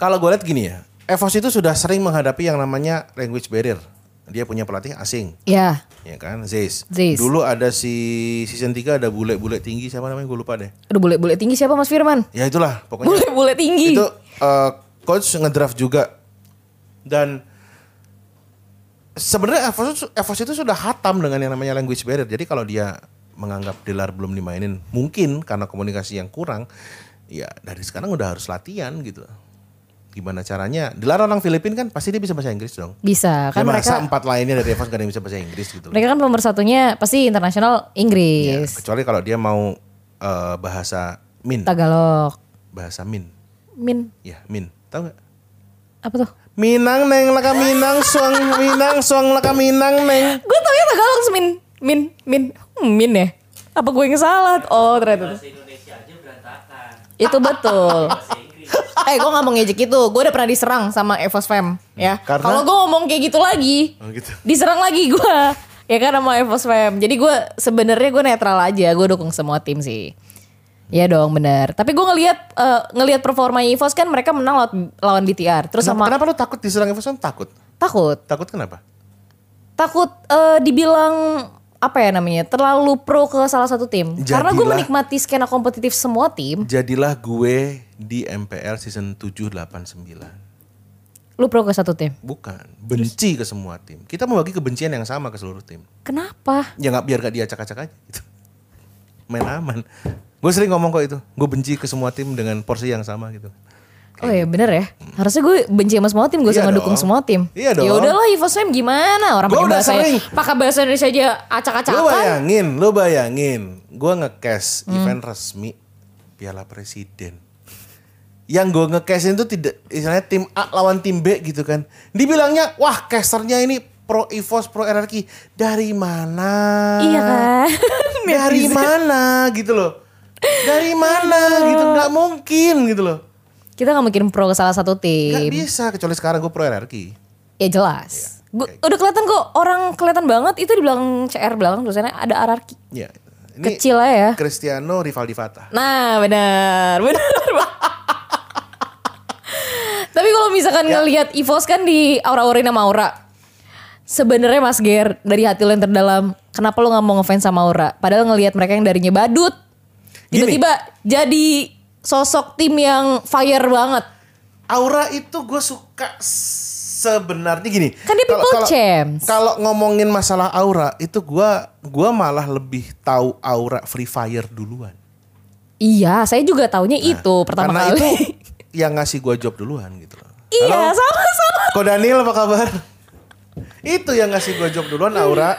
Kalau gue lihat gini ya, Evos itu sudah sering menghadapi yang namanya language barrier. Dia punya pelatih asing, Ya, ya kan, Zeiss. Zeiss. Dulu ada si season 3 ada bule-bule tinggi siapa namanya gue lupa deh. aduh bule-bule tinggi siapa Mas Firman? Ya itulah pokoknya Bule-bule tinggi. itu eh, coach ngedraft juga dan sebenarnya Evos, Evos itu sudah hatam dengan yang namanya language barrier. Jadi kalau dia menganggap Delar belum dimainin, mungkin karena komunikasi yang kurang, ya dari sekarang udah harus latihan gitu. Gimana caranya? Delar orang Filipin kan pasti dia bisa bahasa Inggris dong. Bisa Kan kan masa mereka empat lainnya dari Evos gak ada yang bisa bahasa Inggris gitu. mereka kan nomor satunya pasti internasional Ya, Inggris, kecuali kalau dia mau eh, bahasa Min, Tagalog, bahasa Min. Min Ya, Min. Tahu nggak? Apa tuh? Minang neng laka minang suang minang suang laka minang neng. Gue tau ya Tagalog min min min hmm, min ya. Apa gue yang salah? Oh ternyata. Bahasa Indonesia aja berantakan. Itu betul. Eh gue gak mau ngejek itu. Gue udah pernah diserang sama Evos Fam. Ya. Karena- Kalau gue ngomong kayak gitu lagi. Oh gitu. Diserang lagi gue. Ya kan sama Evos Fam. Jadi gue sebenarnya gue netral aja. Gue dukung semua tim sih. Iya dong bener. Tapi gue ngelihat eh, ngelihat performa Evos kan mereka menang lawan, lawan BTR. Terus Kenapa, sama kenapa lu takut diserang Everson? Takut. takut. Takut kenapa? takut eh, dibilang apa ya namanya terlalu pro ke salah satu tim karena gue Jadilah- menikmati skena kompetitif semua tim Jadilah gue di MPL season 7 8 9. lu pro ke satu tim Bukan, benci ke semua tim. Kita membagi kebencian yang sama ke seluruh tim. kenapa Ya nggak biar gak diacak-acak aja gitu. Main aman. Gue sering ngomong kok itu. Gue benci ke semua tim dengan porsi yang sama gitu. oh ya bener ya harusnya gue benci sama semua tim gue Iya sama dong. dukung semua tim Iya dong. ya udahlah Evos Fam gimana orang pakai udah bahasa sering. pakai bahasa Indonesia aja Lo acak-acakan bayangin, lo bayangin. Gue nge-cash Hmm. event resmi Piala Presiden. Yang gue nge-cash itu tidak, istilahnya tim A lawan tim B gitu kan. Dibilangnya, wah casternya ini pro EVOS, pro RRQ. Dari mana? iya kan Dari mana gitu loh. Dari mana gitu, nggak mungkin gitu loh. kita nggak mungkin pro ke salah satu tim bisa, kecuali sekarang gue pro RRQ. ya jelas Gua- kayak udah kelihatan kok orang kelihatan banget itu di belakang CR belakang tulisannya ada ararki Ya, ini kecil aja ya Cristiano Rivaldi Fatah. Nah benar benar. Tapi kalau misalkan Ya. ngelihat Evos kan di aura-aurain sama Aura. Sebenarnya Mas Ger dari hati lo yang terdalam, kenapa lo nggak mau ngefans sama Aura? Padahal ngelihat mereka yang darinya badut, tiba-tiba jadi sosok tim yang fire banget. Aura itu gue suka sebenarnya gini. Kan dia Kalau- people champs. Kalau ngomongin masalah Aura itu gue gua malah lebih tahu Aura Free Fire duluan. Iya, saya juga taunya itu pertama Karena kali. itu yang ngasih gue job duluan gitu loh. iya, sama-sama. Ko Daniel apa kabar? itu yang ngasih gue job duluan Aura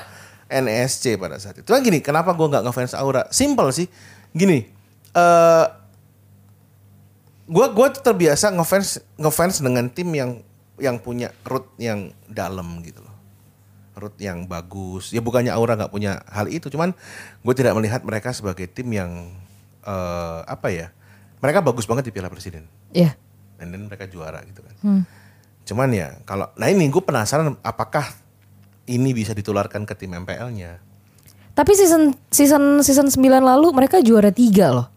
NSC pada saat itu. Cuman gini, kenapa gue nggak ngefans Aura? Simple sih. Gini, eh gue gua tuh terbiasa ngefans ngefans dengan tim yang yang punya root yang dalam gitu loh. Root yang bagus. Ya bukannya Aura nggak punya hal itu, cuman gue tidak melihat mereka sebagai tim yang eh apa ya? Mereka bagus banget di Piala Presiden Iya. dan then mereka juara gitu kan. Cuman ya kalau nah ini gue penasaran apakah ini bisa ditularkan ke tim MPL-nya. Tapi season season season 9 lalu mereka juara tiga loh.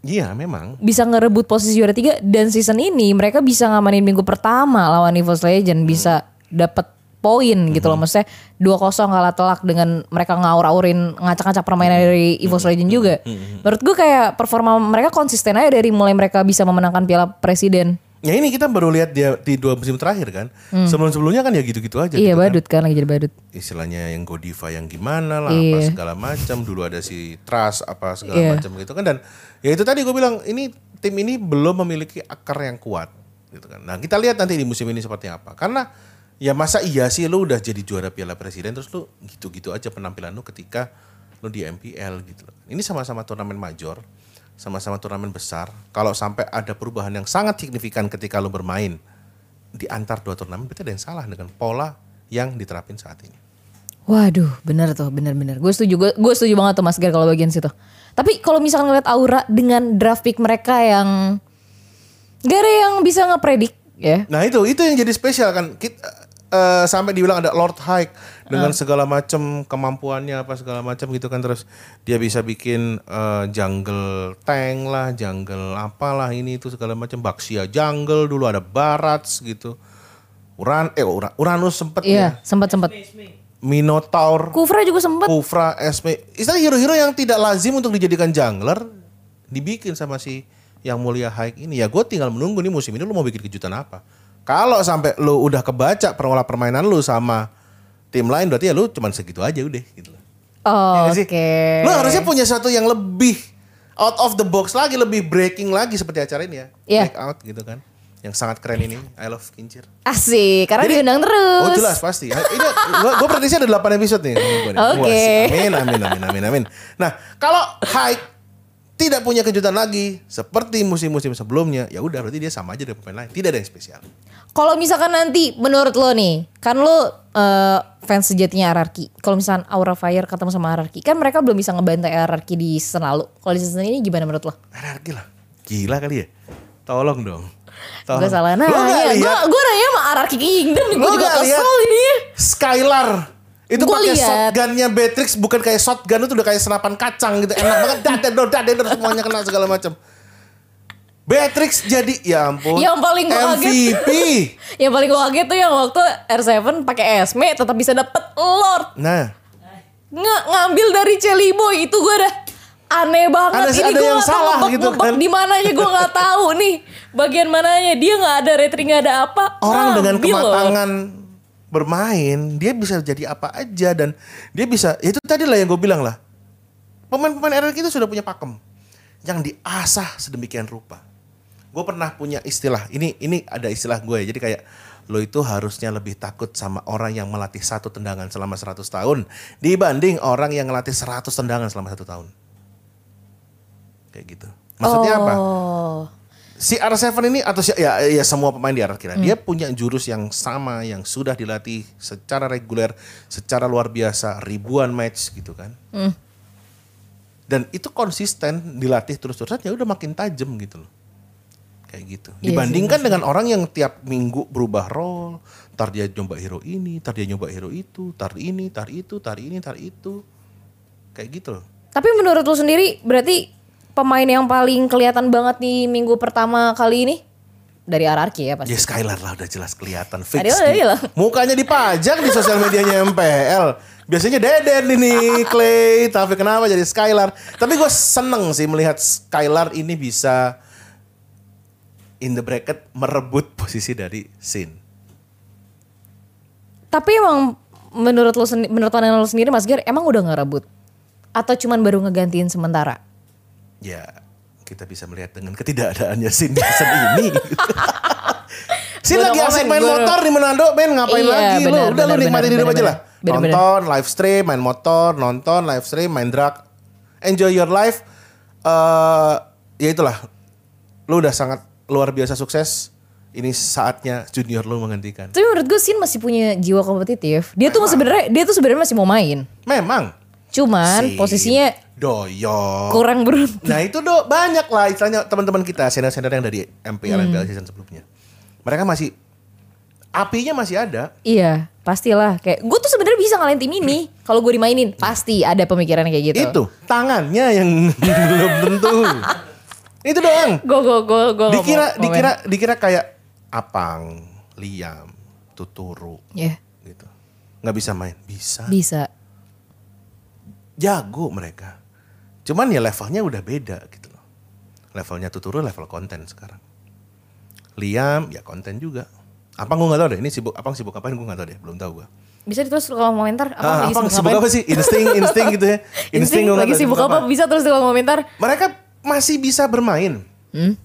Iya memang. bisa ngerebut posisi juara tiga dan season ini mereka bisa ngamanin minggu pertama lawan EVOS Legend bisa dapat poin gitu loh maksudnya 2-0 kalah telak dengan mereka ngaur-aurin ngacak-ngacak permainan dari EVOS Legend juga. Menurut gue kayak performa mereka konsisten aja dari mulai mereka bisa memenangkan Piala Presiden. Ya ini kita baru lihat dia di dua musim terakhir kan. Sebelum-sebelumnya kan ya gitu-gitu aja. iya gitu kan. badut kan lagi jadi badut. Istilahnya yang Godiva yang gimana lah apa Iya. segala macam. Dulu ada si Trust apa segala Iya. macam gitu kan dan ya itu tadi gue bilang ini tim ini belum memiliki akar yang kuat gitu kan. Nah kita lihat nanti di musim ini seperti apa. Karena ya masa iya sih lu udah jadi juara Piala Presiden terus lu gitu-gitu aja penampilan lu ketika lu di MPL gitu loh. Ini sama-sama turnamen major, sama-sama turnamen besar. Kalau sampai ada perubahan yang sangat signifikan ketika lu bermain di antar dua turnamen, berarti ada yang salah dengan pola yang diterapin saat ini. Waduh, bener tuh, bener-bener. Gue setuju, gue, gue setuju banget tuh Mas Gar kalau bagian situ. Tapi kalau misalkan ngeliat Aura dengan draft pick mereka yang gak ada yang bisa ngepredik ya. Nah itu itu yang jadi spesial kan. Kita, eh, sampai dibilang ada Lord Hike dengan segala macam kemampuannya apa segala macam gitu kan terus dia bisa bikin eh, jungle tank lah, jungle apalah ini itu segala macam Baxia jungle dulu ada Barats gitu. Uran eh Ura- Uranus sempet Iya, ya. sempat sempat. Minotaur, Kufra juga sempat. Kufra, Esme. Istilah hero-hero yang tidak lazim untuk dijadikan jungler dibikin sama si yang mulia Hike ini. Ya gue tinggal menunggu nih musim ini lu mau bikin kejutan apa. Kalau sampai lu udah kebaca pola permainan lu sama tim lain berarti ya lu cuman segitu aja udah gitu. loh. Oh, Ya Oke. sih? Lu harusnya punya satu yang lebih out of the box lagi, lebih breaking lagi seperti acara ini ya. Iya. Break out gitu kan. Yang sangat keren ini, I love Kincir. Asik, karena Jadi- diundang terus. Oh jelas pasti. Ini gua, gua prediksi ada 8 episode nih. Oke. Sih. Amin amin amin amin amin. Nah, kalau Hike tidak punya kejutan lagi seperti musim-musim sebelumnya, ya udah berarti dia sama aja dengan pemain lain. Tidak ada yang spesial. Kalau misalkan nanti menurut lo nih, kan lo eh, fans sejatinya RRQ. Kalau misalkan Aura Fire ketemu sama RRQ, kan mereka belum bisa ngebantai RRQ di season lalu. Kalau di season ini gimana menurut lo? RRQ lah. Gila kali ya. Tolong dong. Tolong. Gue salah nanya. Gue gue nanya sama RRQ Kingdom nih. Gue juga kesel jadinya. Skylar itu pakai shotgunnya Beatrix bukan kayak shotgun itu udah kayak senapan kacang gitu enak banget dadedor dadedor semuanya kena segala macam Beatrix jadi ya ampun Yang paling kaget. MVP Yang paling gue kaget tuh yang waktu R7 pakai Esme tetap bisa dapet Lord. nah Nge ngambil dari Celi Boy itu gue dah aneh banget. Ada- Ini ada gue yang nggak tahu salah ngebek- gitu kan. Di mananya gue nggak tahu nih. Bagian mananya dia nggak ada retri nggak ada apa. orang dengan ngambil Lord. Bermain dia bisa jadi apa aja dan dia bisa itu tadi lah yang gue bilang lah. Pemain-pemain RRQ itu sudah punya pakem yang diasah sedemikian rupa. Gue pernah punya istilah ini ini ada istilah gue ya jadi kayak lo itu harusnya lebih takut sama orang yang melatih satu tendangan selama 100 tahun dibanding orang yang melatih 100 tendangan selama satu tahun. Kayak gitu. Maksudnya apa? Oh. Si R7 ini atau si, ya, ya semua pemain di RRQ lah, dia punya jurus yang sama yang sudah dilatih secara reguler, secara luar biasa, ribuan match gitu kan. Dan itu konsisten dilatih terus-terusan ya udah makin tajam gitu loh. Kayak gitu. Iya Dibandingkan dengan orang yang tiap minggu berubah role, tar dia nyoba hero ini, tar dia nyoba hero itu, tar ini, tar itu, tar ini, tar itu. Kayak gitu loh. Tapi menurut lu sendiri berarti pemain yang paling kelihatan banget di minggu pertama kali ini dari RRQ ya pasti. Ya Skylar lah udah jelas kelihatan fix. Udah di- bilang. Mukanya dipajang di sosial medianya MPL. Biasanya Deden ini Clay, tapi kenapa jadi Skylar? Tapi gue seneng sih melihat Skylar ini bisa in the bracket merebut posisi dari Sin. Tapi emang menurut sendi- menurut pandangan lu sendiri Mas Ger emang udah ngerebut atau cuman baru ngegantiin sementara? Ya kita bisa melihat dengan ketidakadaannya Sin di season ini. Sin lagi asik main gua motor di Manado, Ben ngapain Iya, lagi lu? Udah lu nikmatin benar, hidup aja lah. Nonton, live stream, main motor, nonton, live stream, main drug. Enjoy your life. eh ya itulah. Lu udah sangat luar biasa sukses. Ini saatnya junior lu menghentikan. Tapi menurut gue Sin masih punya jiwa kompetitif. Dia tuh sebenarnya dia tuh sebenarnya masih mau main. Memang. Cuman Sin posisinya doyok. kurang beruntung. Nah itu do banyak lah istilahnya teman-teman kita senior-senior yang dari MPL Hmm. MPL season sebelumnya. Mereka masih apinya masih ada. Iya, pastilah. Kayak gue tuh sebenarnya bisa ngalahin tim ini kalau gue dimainin. Pasti ada pemikiran kayak gitu. Itu tangannya yang belum tentu. itu doang. Gue gue gue gue Dikira dikira dikira kayak Apang, Liam, Tuturu Ya gitu. nggak bisa main, bisa. bisa. Jago mereka. Cuman ya levelnya udah beda gitu loh. Levelnya Tuturu level konten sekarang. Liam ya konten juga. Apang gue gak tau deh, ini sibuk, Apang sibuk apain gue gak tau deh, belum tahu gue. Bisa ditulis kalau komentar apa Ah, lagi Apang sibuk, sibuk apa sih? Insting, insting gitu ya. Insting, gua nggak lagi sibuk apa? Bisa tulis di kolom komentar. Mereka masih bisa bermain, Hmm?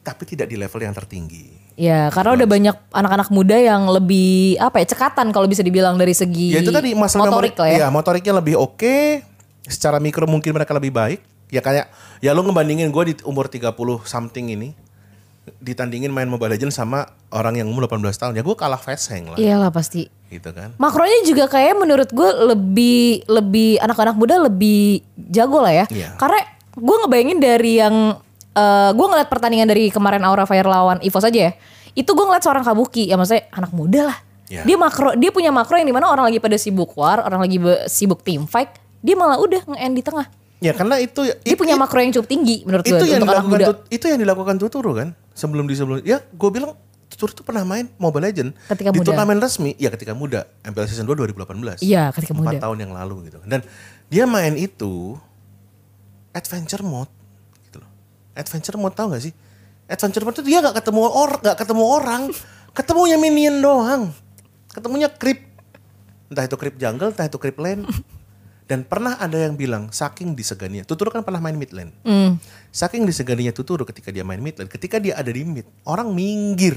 tapi tidak di level yang tertinggi. Ya, karena udah banyak anak-anak muda yang lebih apa ya cekatan kalau bisa dibilang dari segi Ya itu tadi masalah motorik lah ya. Iya, motoriknya lebih oke. Secara mikro mungkin mereka lebih baik. Ya kayak ya lu ngebandingin gue di umur 30 something ini ditandingin main Mobile Legends sama orang yang umur 18 tahun. Ya gue kalah fast hang lah Iyalah pasti. gitu kan. Makronya juga kayak menurut gue lebih lebih anak-anak muda lebih jago lah ya. Iya. Karena gue ngebayangin dari yang eh gue ngeliat pertandingan dari kemarin Aura Fire lawan Evo saja ya. Itu gue ngeliat seorang Kabuki ya maksudnya anak muda lah. Iya. Dia makro dia punya makro yang di mana orang lagi pada sibuk war, orang lagi sibuk team fight, dia malah udah nge-end di tengah. Ya karena itu Dia punya makro yang cukup tinggi menurut gue itu yang untuk anak dilakukan muda. Tut- itu yang dilakukan Tuturu kan? Sebelum di sebelum ya gue bilang Tuturu tuh pernah main Mobile Legend Ketika di muda. turnamen resmi ya ketika muda. MPL season 2 2018 Iya, ketika muda. Empat tahun yang lalu gitu. Dan dia main itu adventure mode gitu loh. Adventure mode tau gak sih? Adventure mode tuh dia gak ketemu orang gak ketemu orang. Ketemunya minion doang. Ketemunya creep. Entah itu creep jungle entah itu creep lane dan pernah ada yang bilang saking diseganinya Tuturu kan pernah main mid lane Hmm. Saking diseganinya Tuturu ketika dia main mid lane, ketika dia ada di mid, orang minggir.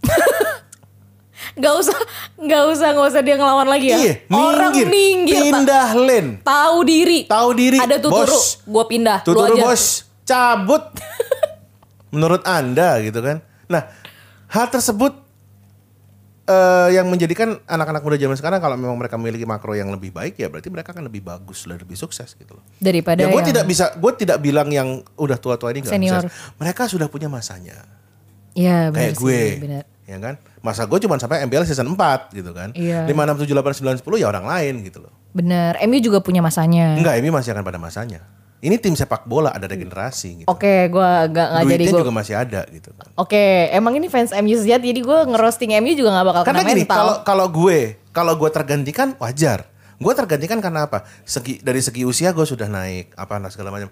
Nggak usah, nggak usah, nggak usah dia ngelawan lagi ya. Iya, Orang minggir, minggir, Pak. pindah lane. Tahu diri. Tahu diri, Ada tuturu, bos. gue pindah. Tuturu aja. bos, cabut. Menurut Anda gitu kan. Nah, hal tersebut eh, yang menjadikan anak-anak muda zaman sekarang kalau memang mereka memiliki makro yang lebih baik ya berarti mereka akan lebih bagus dan lebih sukses gitu loh. Daripada ya gue yang- tidak bisa, gue tidak bilang yang udah tua-tua ini nggak Senior. sukses. Mereka sudah punya masanya. Iya, benar Kayak sih, gue, benar. ya kan? Masa gue cuma sampai MPL season 4 gitu kan. Iya. 5, 6, 7, 8, 9, 10 ya orang lain gitu loh. Benar. MU juga punya masanya. Enggak, ini masih akan pada masanya. Ini tim sepak bola ada regenerasi gitu. Oke, gue gak, nggak jadi Duitnya gue. juga masih ada gitu kan. Oke, emang ini fans MU sejati, jadi gue ngerosting MU juga gak bakal Karena kena gini, mental. kalau kalau gue, kalau gue tergantikan wajar. Gue tergantikan karena apa? Segi dari segi usia gue sudah naik, apa nah segala macam.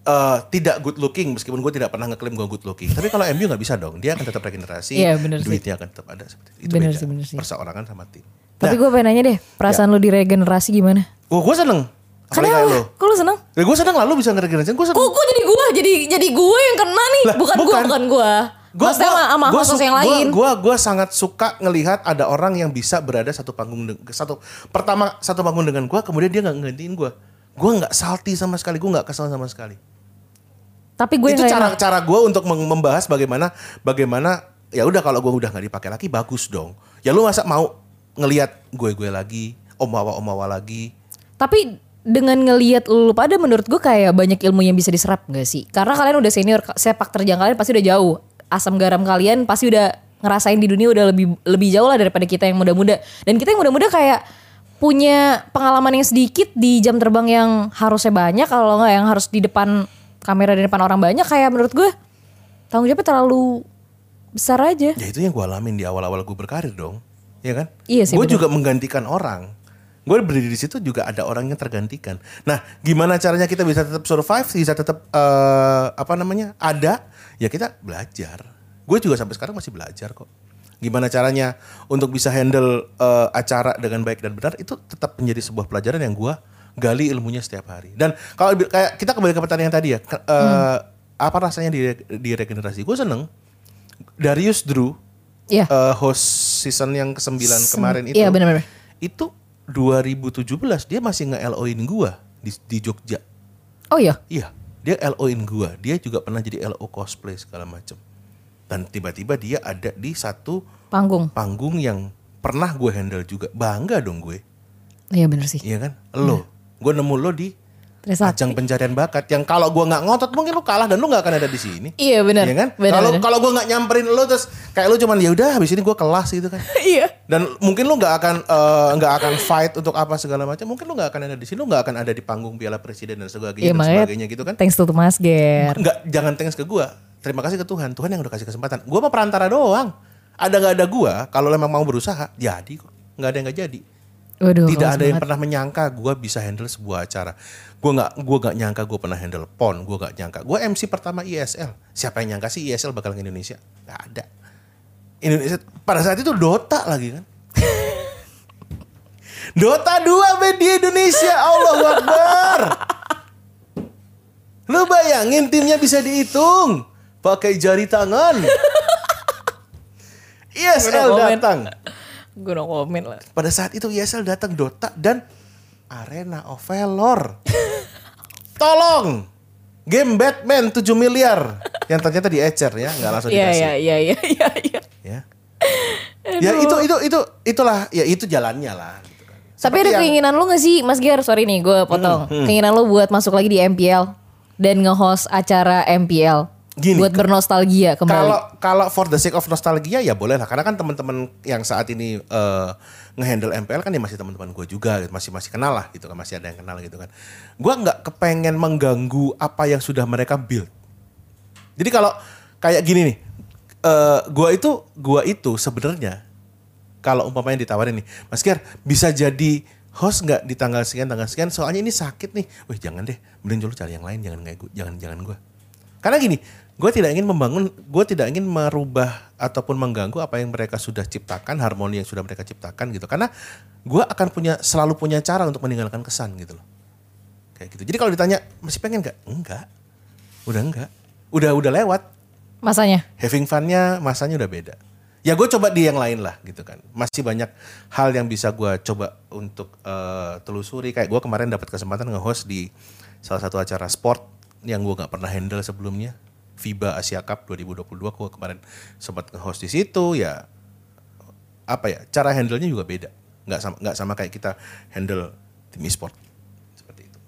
Eh, tidak good looking meskipun gue tidak pernah ngeklaim gue good looking. Tapi kalau MU nggak bisa dong, dia akan tetap regenerasi, Iya, bener sih. duitnya akan tetap ada seperti itu. Bener beda. sih, bener sih. Perseorangan sama tim. Tapi Nah, gue pengen nanya deh, perasaan lu diregenerasi gimana? oh, gue seneng. Kayak lo. Kenapa? Kok lu seneng? Ya, gue seneng lah lu bisa ngeregenerasi. Gue seneng. Kok, kok jadi gue? Jadi jadi gue yang kena nih, Lah, bukan, gue, bukan. bukan gue. Maksudnya sama, sama gua host yang lain. Gua, gua sangat suka ngelihat ada orang yang bisa berada satu panggung satu pertama satu panggung dengan gua, kemudian dia nggak ngegantiin gua. Gua nggak salty sama sekali, gua nggak kesel sama sekali. Tapi gue Itu cara enak. cara gua untuk membahas bagaimana bagaimana ya udah kalau gua udah nggak dipakai lagi bagus dong. Ya lu masa mau ngelihat gue gue lagi, omawa omawa lagi. Tapi dengan ngelihat lu pada menurut gue kayak banyak ilmu yang bisa diserap gak sih? Karena kalian udah senior, sepak terjang kalian pasti udah jauh. Asam garam kalian pasti udah ngerasain di dunia udah lebih lebih jauh lah daripada kita yang muda-muda. Dan kita yang muda-muda kayak punya pengalaman yang sedikit di jam terbang yang harusnya banyak kalau nggak yang harus di depan kamera di depan orang banyak kayak menurut gue tanggung jawabnya terlalu besar aja. Ya itu yang gue alamin di awal-awal gue berkarir dong. Ya kan? Iya sih, Gue juga menggantikan orang. Gue berdiri di situ juga ada orang yang tergantikan. Nah, gimana caranya kita bisa tetap survive, bisa tetap eh, apa namanya ada? Ya kita belajar. Gue juga sampai sekarang masih belajar kok. Gimana caranya untuk bisa handle eh, acara dengan baik dan benar itu tetap menjadi sebuah pelajaran yang gue gali ilmunya setiap hari. Dan kalau kayak kita kembali ke pertanyaan tadi ya, ke- eh, apa rasanya di, di regenerasi? Gue seneng. Darius Drew Iya. eh, host season yang ke-9 kemarin itu. iya, benar-benar. Itu 2017 dia masih nge-LO-in gua di, di Jogja. Oh iya. Iya, dia LO-in gua. Dia juga pernah jadi LO cosplay segala macam. Dan tiba-tiba dia ada di satu Panggung. panggung yang pernah gue handle juga. Bangga dong gue. Iya bener sih. Iya kan? Lo, gue nemu lo di Trisakti. ajang pencarian bakat yang kalau gua nggak ngotot mungkin lu kalah dan lu nggak akan ada di sini. Iya benar. Iya kan? Kalau kalau gua nggak nyamperin lu terus kayak lu cuman ya udah habis ini gua kelas gitu kan. Iya. Dan mungkin lu nggak akan eh, nggak akan fight untuk apa segala macam. Mungkin lu nggak akan ada di sini, lu nggak akan ada di panggung Piala Presiden dan sebagainya Iya dan sebagainya gitu kan. thanks to Mas Ger. Nggak jangan thanks ke gua. Terima kasih ke Tuhan. Tuhan yang udah kasih kesempatan. Gua mah perantara doang. Ada nggak ada gua, kalau memang mau berusaha, jadi kok. Nggak ada yang nggak jadi. Waduh, Tidak ada yang banget. pernah menyangka gua bisa handle sebuah acara. Gua nggak gua nggak nyangka gua pernah handle PON. Gua nggak nyangka. Gua MC pertama ISL. Siapa yang nyangka sih ISL bakal ke Indonesia? Nggak ada. Indonesia pada saat itu Dota lagi kan. Dota 2 men di Indonesia. Allahu Akbar. Lu bayangin timnya bisa dihitung pakai jari tangan. ISL datang. Gue no komen lah. Pada saat itu ISL datang Dota dan Arena of Valor. Tolong. Game Batman 7 miliar. Yang ternyata diecer ya, nggak langsung Iya dikasih. iya iya iya iya. iya. Ya. Ya itu itu itu itulah ya itu jalannya lah. gitu kan. Tapi ada yang- keinginan lu gak sih Mas Ger? Sorry nih gue potong. Keinginan lu buat masuk lagi di MPL dan nge-host acara MPL. Gini, buat bernostalgia kembali. Kalau kalau for the sake of nostalgia ya boleh lah karena kan teman-teman yang saat ini eh, ngehandle MPL kan ya masih teman-teman gue juga gitu. masih masih kenal lah gitu kan masih ada yang kenal gitu kan. Gue nggak kepengen mengganggu apa yang sudah mereka build. Jadi kalau kayak gini nih, eh gue itu gua itu sebenarnya kalau umpamanya ditawarin nih, Mas Ger bisa jadi host nggak di tanggal sekian tanggal sekian soalnya ini sakit nih. Wih jangan deh, mending dulu cari yang lain jangan kayak gua, jangan jangan gue. Karena gini, gue tidak ingin membangun, gue tidak ingin merubah ataupun mengganggu apa yang mereka sudah ciptakan, harmoni yang sudah mereka ciptakan gitu. Karena gue akan punya selalu punya cara untuk meninggalkan kesan gitu loh. Kayak gitu. Jadi kalau ditanya masih pengen nggak? Enggak, udah enggak, udah udah lewat. Masanya. Having funnya masanya udah beda. ya gue coba di yang lain lah gitu kan masih banyak hal yang bisa gue coba untuk eh, telusuri kayak gue kemarin dapat kesempatan nge-host di salah satu acara sport yang gue nggak pernah handle sebelumnya FIBA Asia Cup 2022 gue kemarin sempat nge-host di situ ya apa ya cara handle-nya juga beda nggak sama nggak sama kayak kita handle tim e-sport seperti itu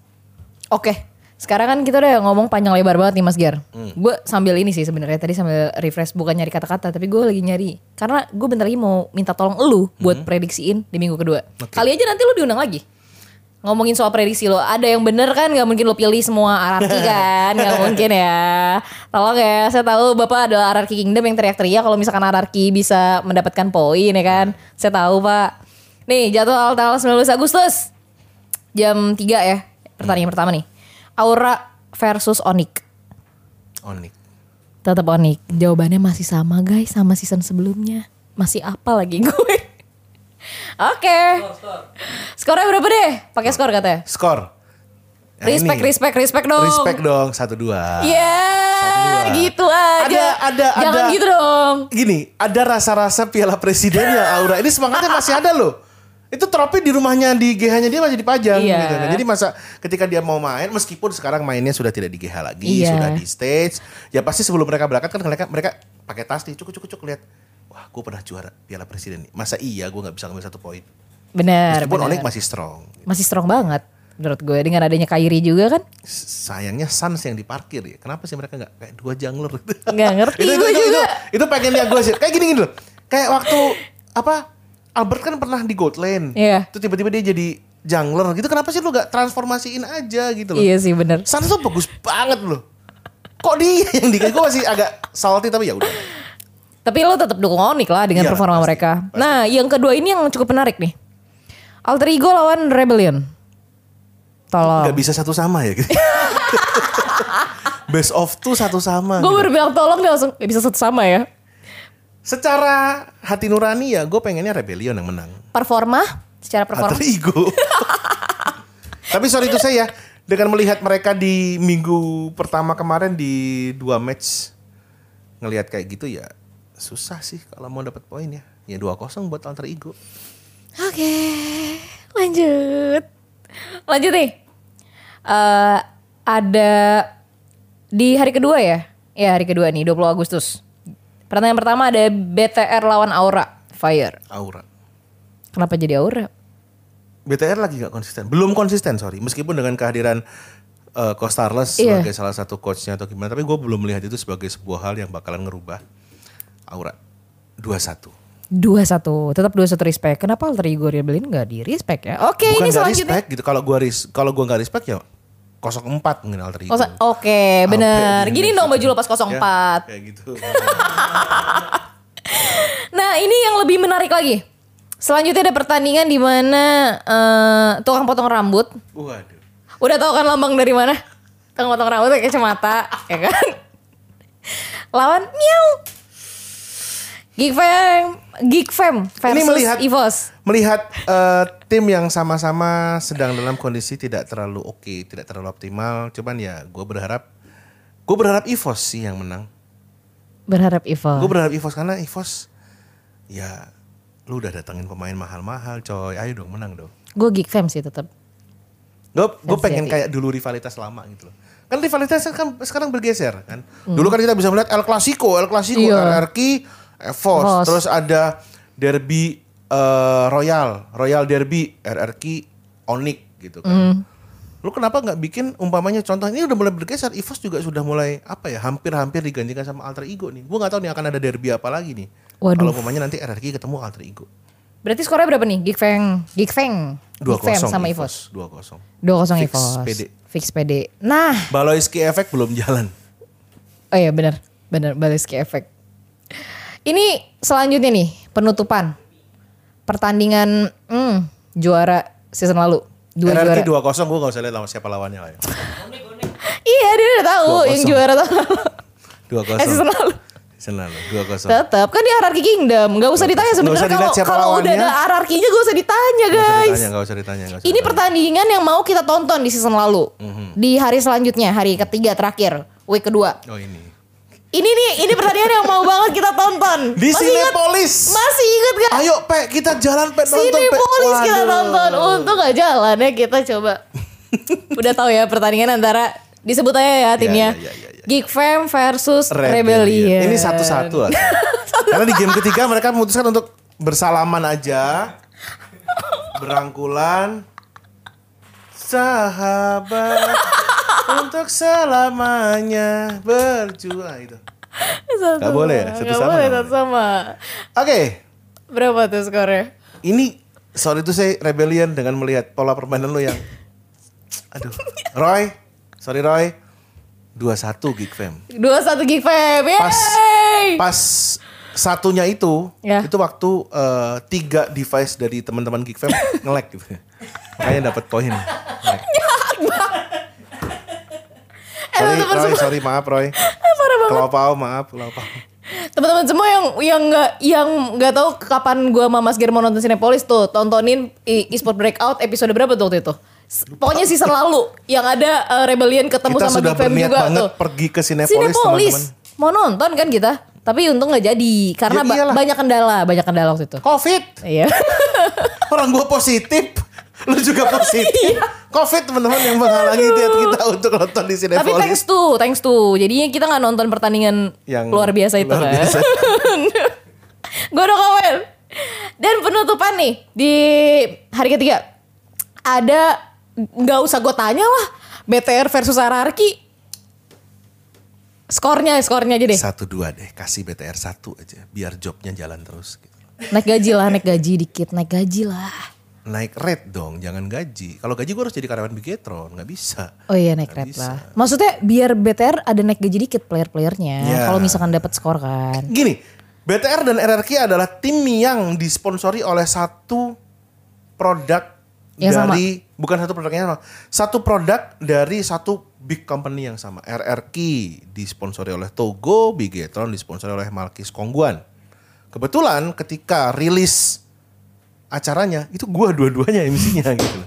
Oke, sekarang kan kita udah ngomong panjang lebar banget nih Mas Gar. Hmm. Gue sambil ini sih sebenarnya tadi sambil refresh bukan nyari kata-kata, tapi gue lagi nyari karena gue bentar lagi mau minta tolong elu buat Hmm. prediksiin di minggu kedua. Kali aja nanti lu diundang lagi. Ngomongin soal prediksi lo, ada yang bener kan? Gak mungkin lo pilih semua RRQ kan? Gak mungkin ya. Tolong ya, saya tahu bapak adalah RRQ Kingdom yang teriak-teriak kalau misalkan RRQ bisa mendapatkan poin ya kan? Saya tahu pak. Nih jadwal tanggal 19 Agustus jam 3 ya pertandingan pertama nih. Aura versus Onyx. Onik Tetap Onyx. Jawabannya masih sama guys sama season sebelumnya. Masih apa lagi gue? Oke. Skornya berapa deh? Pakai skor katanya. skor Ya, respect, ini. respect, respect dong. respect dong satu dua Ya, dua. gitu aja. Ada, ada, Jangan ada. gitu dong. gini, ada rasa-rasa piala presiden ya Aura. Ini semangatnya masih ada loh. Itu trofi di rumahnya di GH-nya dia masih dipajang Iya. gitu kan. Jadi masa ketika dia mau main meskipun sekarang mainnya sudah tidak di GH lagi, Iya. sudah di stage. Ya pasti sebelum mereka berangkat kan mereka mereka pakai tas nih, cukup cukup cukup lihat. Wah, gue pernah juara piala presiden nih. Masa iya gue nggak bisa ngambil satu poin. Benar, Meskipun. Onik masih strong. Masih strong banget menurut gue dengan adanya Kyrie juga kan. Sayangnya Suns yang diparkir ya. Kenapa sih mereka nggak kayak dua jungler? Nggak ngerti itu, itu, gue itu, juga. itu, itu pengennya gue sih. Kayak gini gini loh. Kayak waktu apa Albert kan pernah di gold lane. Iya. Itu tiba-tiba dia jadi jungler gitu. Kenapa sih lu gak transformasiin aja gitu loh. Iya sih bener. Suns tuh bagus banget loh. Kok dia yang dikasih gue masih agak salty tapi ya udah. Tapi lo tetap dukung Onyx lah dengan Iya, performa pasti, mereka. pasti. Nah, yang kedua ini yang cukup menarik nih. Alter Ego lawan Rebellion. Tolong. Gak bisa satu sama ya gitu. Best of tuh satu sama. Gue gitu. baru bilang tolong dia langsung "Ya bisa satu sama ya. Secara hati nurani ya gue pengennya Rebellion yang menang. Performa, secara performa. Alter ego. Tapi sorry itu saya dengan melihat mereka di minggu pertama kemarin di dua match ngelihat kayak gitu ya susah sih kalau mau dapat poin ya. Ya 2-0 buat Alter Ego. Oke, lanjut. Lanjut nih. Eh ada di hari kedua ya? Ya hari kedua nih, 20 Agustus. Pertandingan pertama ada BTR lawan Aura Fire. Aura. Kenapa jadi Aura? BTR lagi gak konsisten. Belum konsisten sorry. Meskipun dengan kehadiran uh, Coach Starless Iya. sebagai salah satu coachnya atau gimana. Tapi gue belum melihat itu sebagai sebuah hal yang bakalan ngerubah Aura. 2-1. 2-1, tetap 2-1 respect. Kenapa Alter Ego Rebellion gak di respect ya? Oke, Bukan ini gak selanjutnya. respect gitu. Kalau gua ris kalau gua nggak respect ya 04 mungkin Alter Ego. Oke, bener. Sampai Gini dong baju lo pas 04. Ya, kayak gitu. Nah ini yang lebih menarik lagi. Selanjutnya ada pertandingan di mana eh, tukang potong rambut. Waduh. Udah tahu kan lambang dari mana? Tukang potong rambut pakai kacamata, ya kan? Lawan Miau. Geek Fam, Geek Fam versus Ini melihat- Evos. Melihat eh, tim yang sama-sama sedang dalam kondisi tidak terlalu oke, tidak terlalu optimal, cuman ya gue berharap gue berharap Evos sih yang menang. Berharap Evos. Gue berharap Evos karena Evos ya lu udah datangin pemain mahal-mahal coy, ayo dong menang dong. Gue Geek Fam sih tetap. Gue gue pengen sejati. kayak dulu rivalitas lama gitu loh. Kan rivalitas kan sekarang bergeser kan. Dulu kan kita bisa melihat El Clasico, El Clasico, Hmm. Iya. RRQ, Evos, Evos. terus ada derby eh, Royal, Royal Derby, RRQ, Onyx gitu kan. Hmm. Lu kenapa nggak bikin umpamanya contoh ini udah mulai bergeser, Evos juga sudah mulai apa ya, hampir-hampir digantikan sama Alter Ego nih. Gue nggak tahu nih akan ada derby apa lagi nih. Waduh. Kalau umpamanya nanti RRQ ketemu Alter Ego. Berarti skornya berapa nih? Geek Fam, Geek Dua Geek kosong sama Evos. Dua kosong. 2-0 Fix Evos. PD. Fix PD. Nah, Baloiski efek belum jalan. Oh iya benar, benar Baleski Effect. Ini selanjutnya nih penutupan pertandingan hmm, juara season lalu dua juara. RRQ dua kosong gue gak usah lihat lawan siapa lawannya lah ya. Iya dia udah tahu Dua yang kosong. juara tahun lalu. Dua Eh season lalu. Season lalu dua kosong. Tetap kan dia hierarchy kingdom, nggak usah ditanya sebenarnya kalau kalau udah ada hierarkinya gak usah ditanya Gak usah guys. ditanya, gak usah ditanya. nggak usah Ini ditanya. pertandingan yang mau kita tonton di season lalu. Mhm. Di hari selanjutnya, hari ketiga terakhir, week kedua. Oh ini. Ini nih, ini pertandingan yang mau banget kita tonton. Di Masih ingat? Cinepolis. Masih inget gak? Ayo Pe, kita jalan Pe nonton Pe. Cinepolis kita tonton. Untung gak jalan ya kita coba. Udah tahu ya pertandingan antara disebut aja ya timnya. ya, ya, ya. Geek Fam versus Rebellion. Rebellion. Ini satu-satu lah. Karena di game ketiga mereka memutuskan untuk bersalaman aja. Berangkulan. Sahabat untuk selamanya berjuang itu. Satu Nggak boleh ya? sama. Satu Nggak sama boleh satu sama. Oke, Berapa tuh skornya? ini soal itu saya rebellion dengan melihat pola permainan lu yang aduh. Roy, sorry Roy. 2-1 Geek Fam. Dua satu Geek Fam. Pas Yeay! pas satunya itu Ya. itu waktu eh, tiga device dari teman-teman Geek Fam nge-lag gitu. Makanya dapat poin. Nge-lag. Sorry, teman-teman Roy, sorry maaf Roy. Parah banget. Kalau pau maaf. Teman-teman semua yang yang nggak yang nggak tahu kapan gua sama Mas Ger mau nonton Cinepolis tuh tontonin e-sport breakout episode berapa tuh waktu itu? Pokoknya season lalu yang ada uh, Rebellion ketemu Kita sama Geek Fam juga banget tuh. pergi ke Cinepolis, Cinepolis. teman-teman. Mau nonton kan kita? Tapi untung nggak jadi karena Ya ba- banyak kendala, banyak kendala waktu itu. Covid. Iya. Orang gua positif. Lu juga positif. Iya. Covid teman-teman yang menghalangi niat kita untuk nonton di Tapi Cinepolis. thanks to, thanks to. Jadinya kita nggak nonton pertandingan Yang luar biasa itu luar kan. biasa. Gue udah komen. Dan penutupan nih di hari ketiga ada nggak usah gue tanya lah BTR versus Ararki. Skornya, skornya aja deh. Satu dua deh, kasih BTR satu aja, biar jobnya jalan terus. Gitu. Naik gaji lah, naik gaji dikit, naik gaji lah. Naik rate dong, jangan gaji. Kalau gaji gue harus jadi karyawan Bigetron, nggak bisa. Oh iya naik Nggak rate bisa. lah. Maksudnya biar BTR ada naik gaji dikit player-playernya. Ya. Kalau misalkan dapat skor kan. Gini, BTR dan RRQ adalah tim yang disponsori oleh satu produk Yang sama. dari bukan satu produknya sama, satu produk dari satu big company yang sama. RRQ disponsori oleh Togo, Bigetron disponsori oleh Malkis Kongguan. Kebetulan ketika rilis acaranya itu gua dua-duanya MC-nya gitu.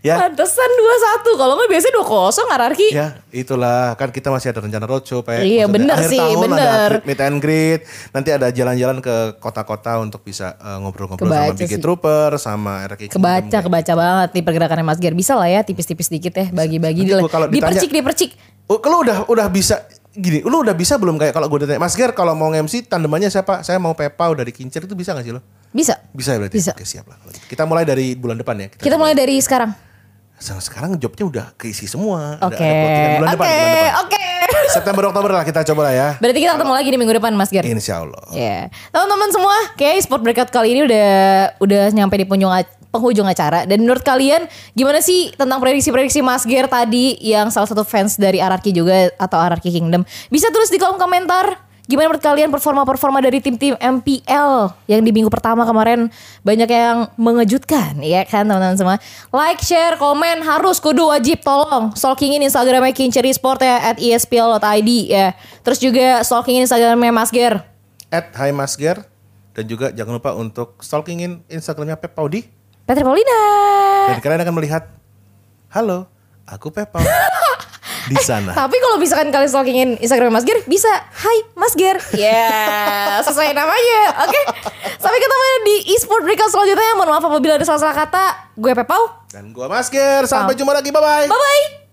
ya, Pantesan 2-1. Kalau nggak biasanya 2-0 Ararki. Ya, itulah kan kita masih ada rencana roadshow, Pak. Iya, Maksudnya bener sih, tahun bener. Ada meet and greet, nanti ada jalan-jalan ke kota-kota untuk bisa eh, ngobrol-ngobrol sama Kebaca Big sih. Trooper, sama RK Kebaca, kebaca banget nih pergerakannya Mas Ger. Bisa lah ya tipis-tipis dikit ya, bagi-bagi Dipercik, dipercik. Oh, kalau udah udah bisa gini, lu udah bisa belum kayak kalau gue ditanya, Mas Ger kalau mau MC tandemannya siapa? Saya mau Pepau dari Kincir itu bisa gak sih lo? Bisa. Bisa ya berarti. Bisa. Oke, siap lah. Kita mulai dari bulan depan ya. Kita mulai dari sekarang. Sekarang jobnya udah keisi semua. Oke. depan, Oke, bulan depan. oke. September Oktober lah kita coba lah ya. Berarti kita ketemu lagi di minggu depan Mas Ger. Insya Allah. Ya, teman-teman semua, kayak sport breakout kali ini udah udah nyampe di penghujung penghujung acara. Dan menurut kalian gimana sih tentang prediksi-prediksi Mas Ger tadi yang salah satu fans dari Ararki juga atau Ararki Kingdom? Bisa tulis di kolom komentar. Gimana menurut kalian performa-performa dari tim-tim MPL yang di minggu pertama kemarin banyak yang mengejutkan, ya kan teman-teman semua. Like, share, komen harus kudu wajib tolong stalkingin Instagramnya Kinceri Sport ya at espl.id ya. Terus juga stalkingin Instagramnya Mas Ger. At Hai Mas Ger. Dan juga jangan lupa untuk stalkingin Instagramnya Pep Paudi. Petri Paulina. Dan kalian akan melihat, halo, aku Pep Paudi. Di sana. Tapi kalau misalkan kalian stalkingin Instagram Mas Ger, bisa. Hai Mas Ger. Ya, sesuai namanya. Oke. Sampai ketemu di e-sport breakout selanjutnya. Mohon maaf apabila ada salah-salah kata. Gue Pepau. Dan gua Mas Ger, sampai jumpa lagi, bye-bye. Bye-bye.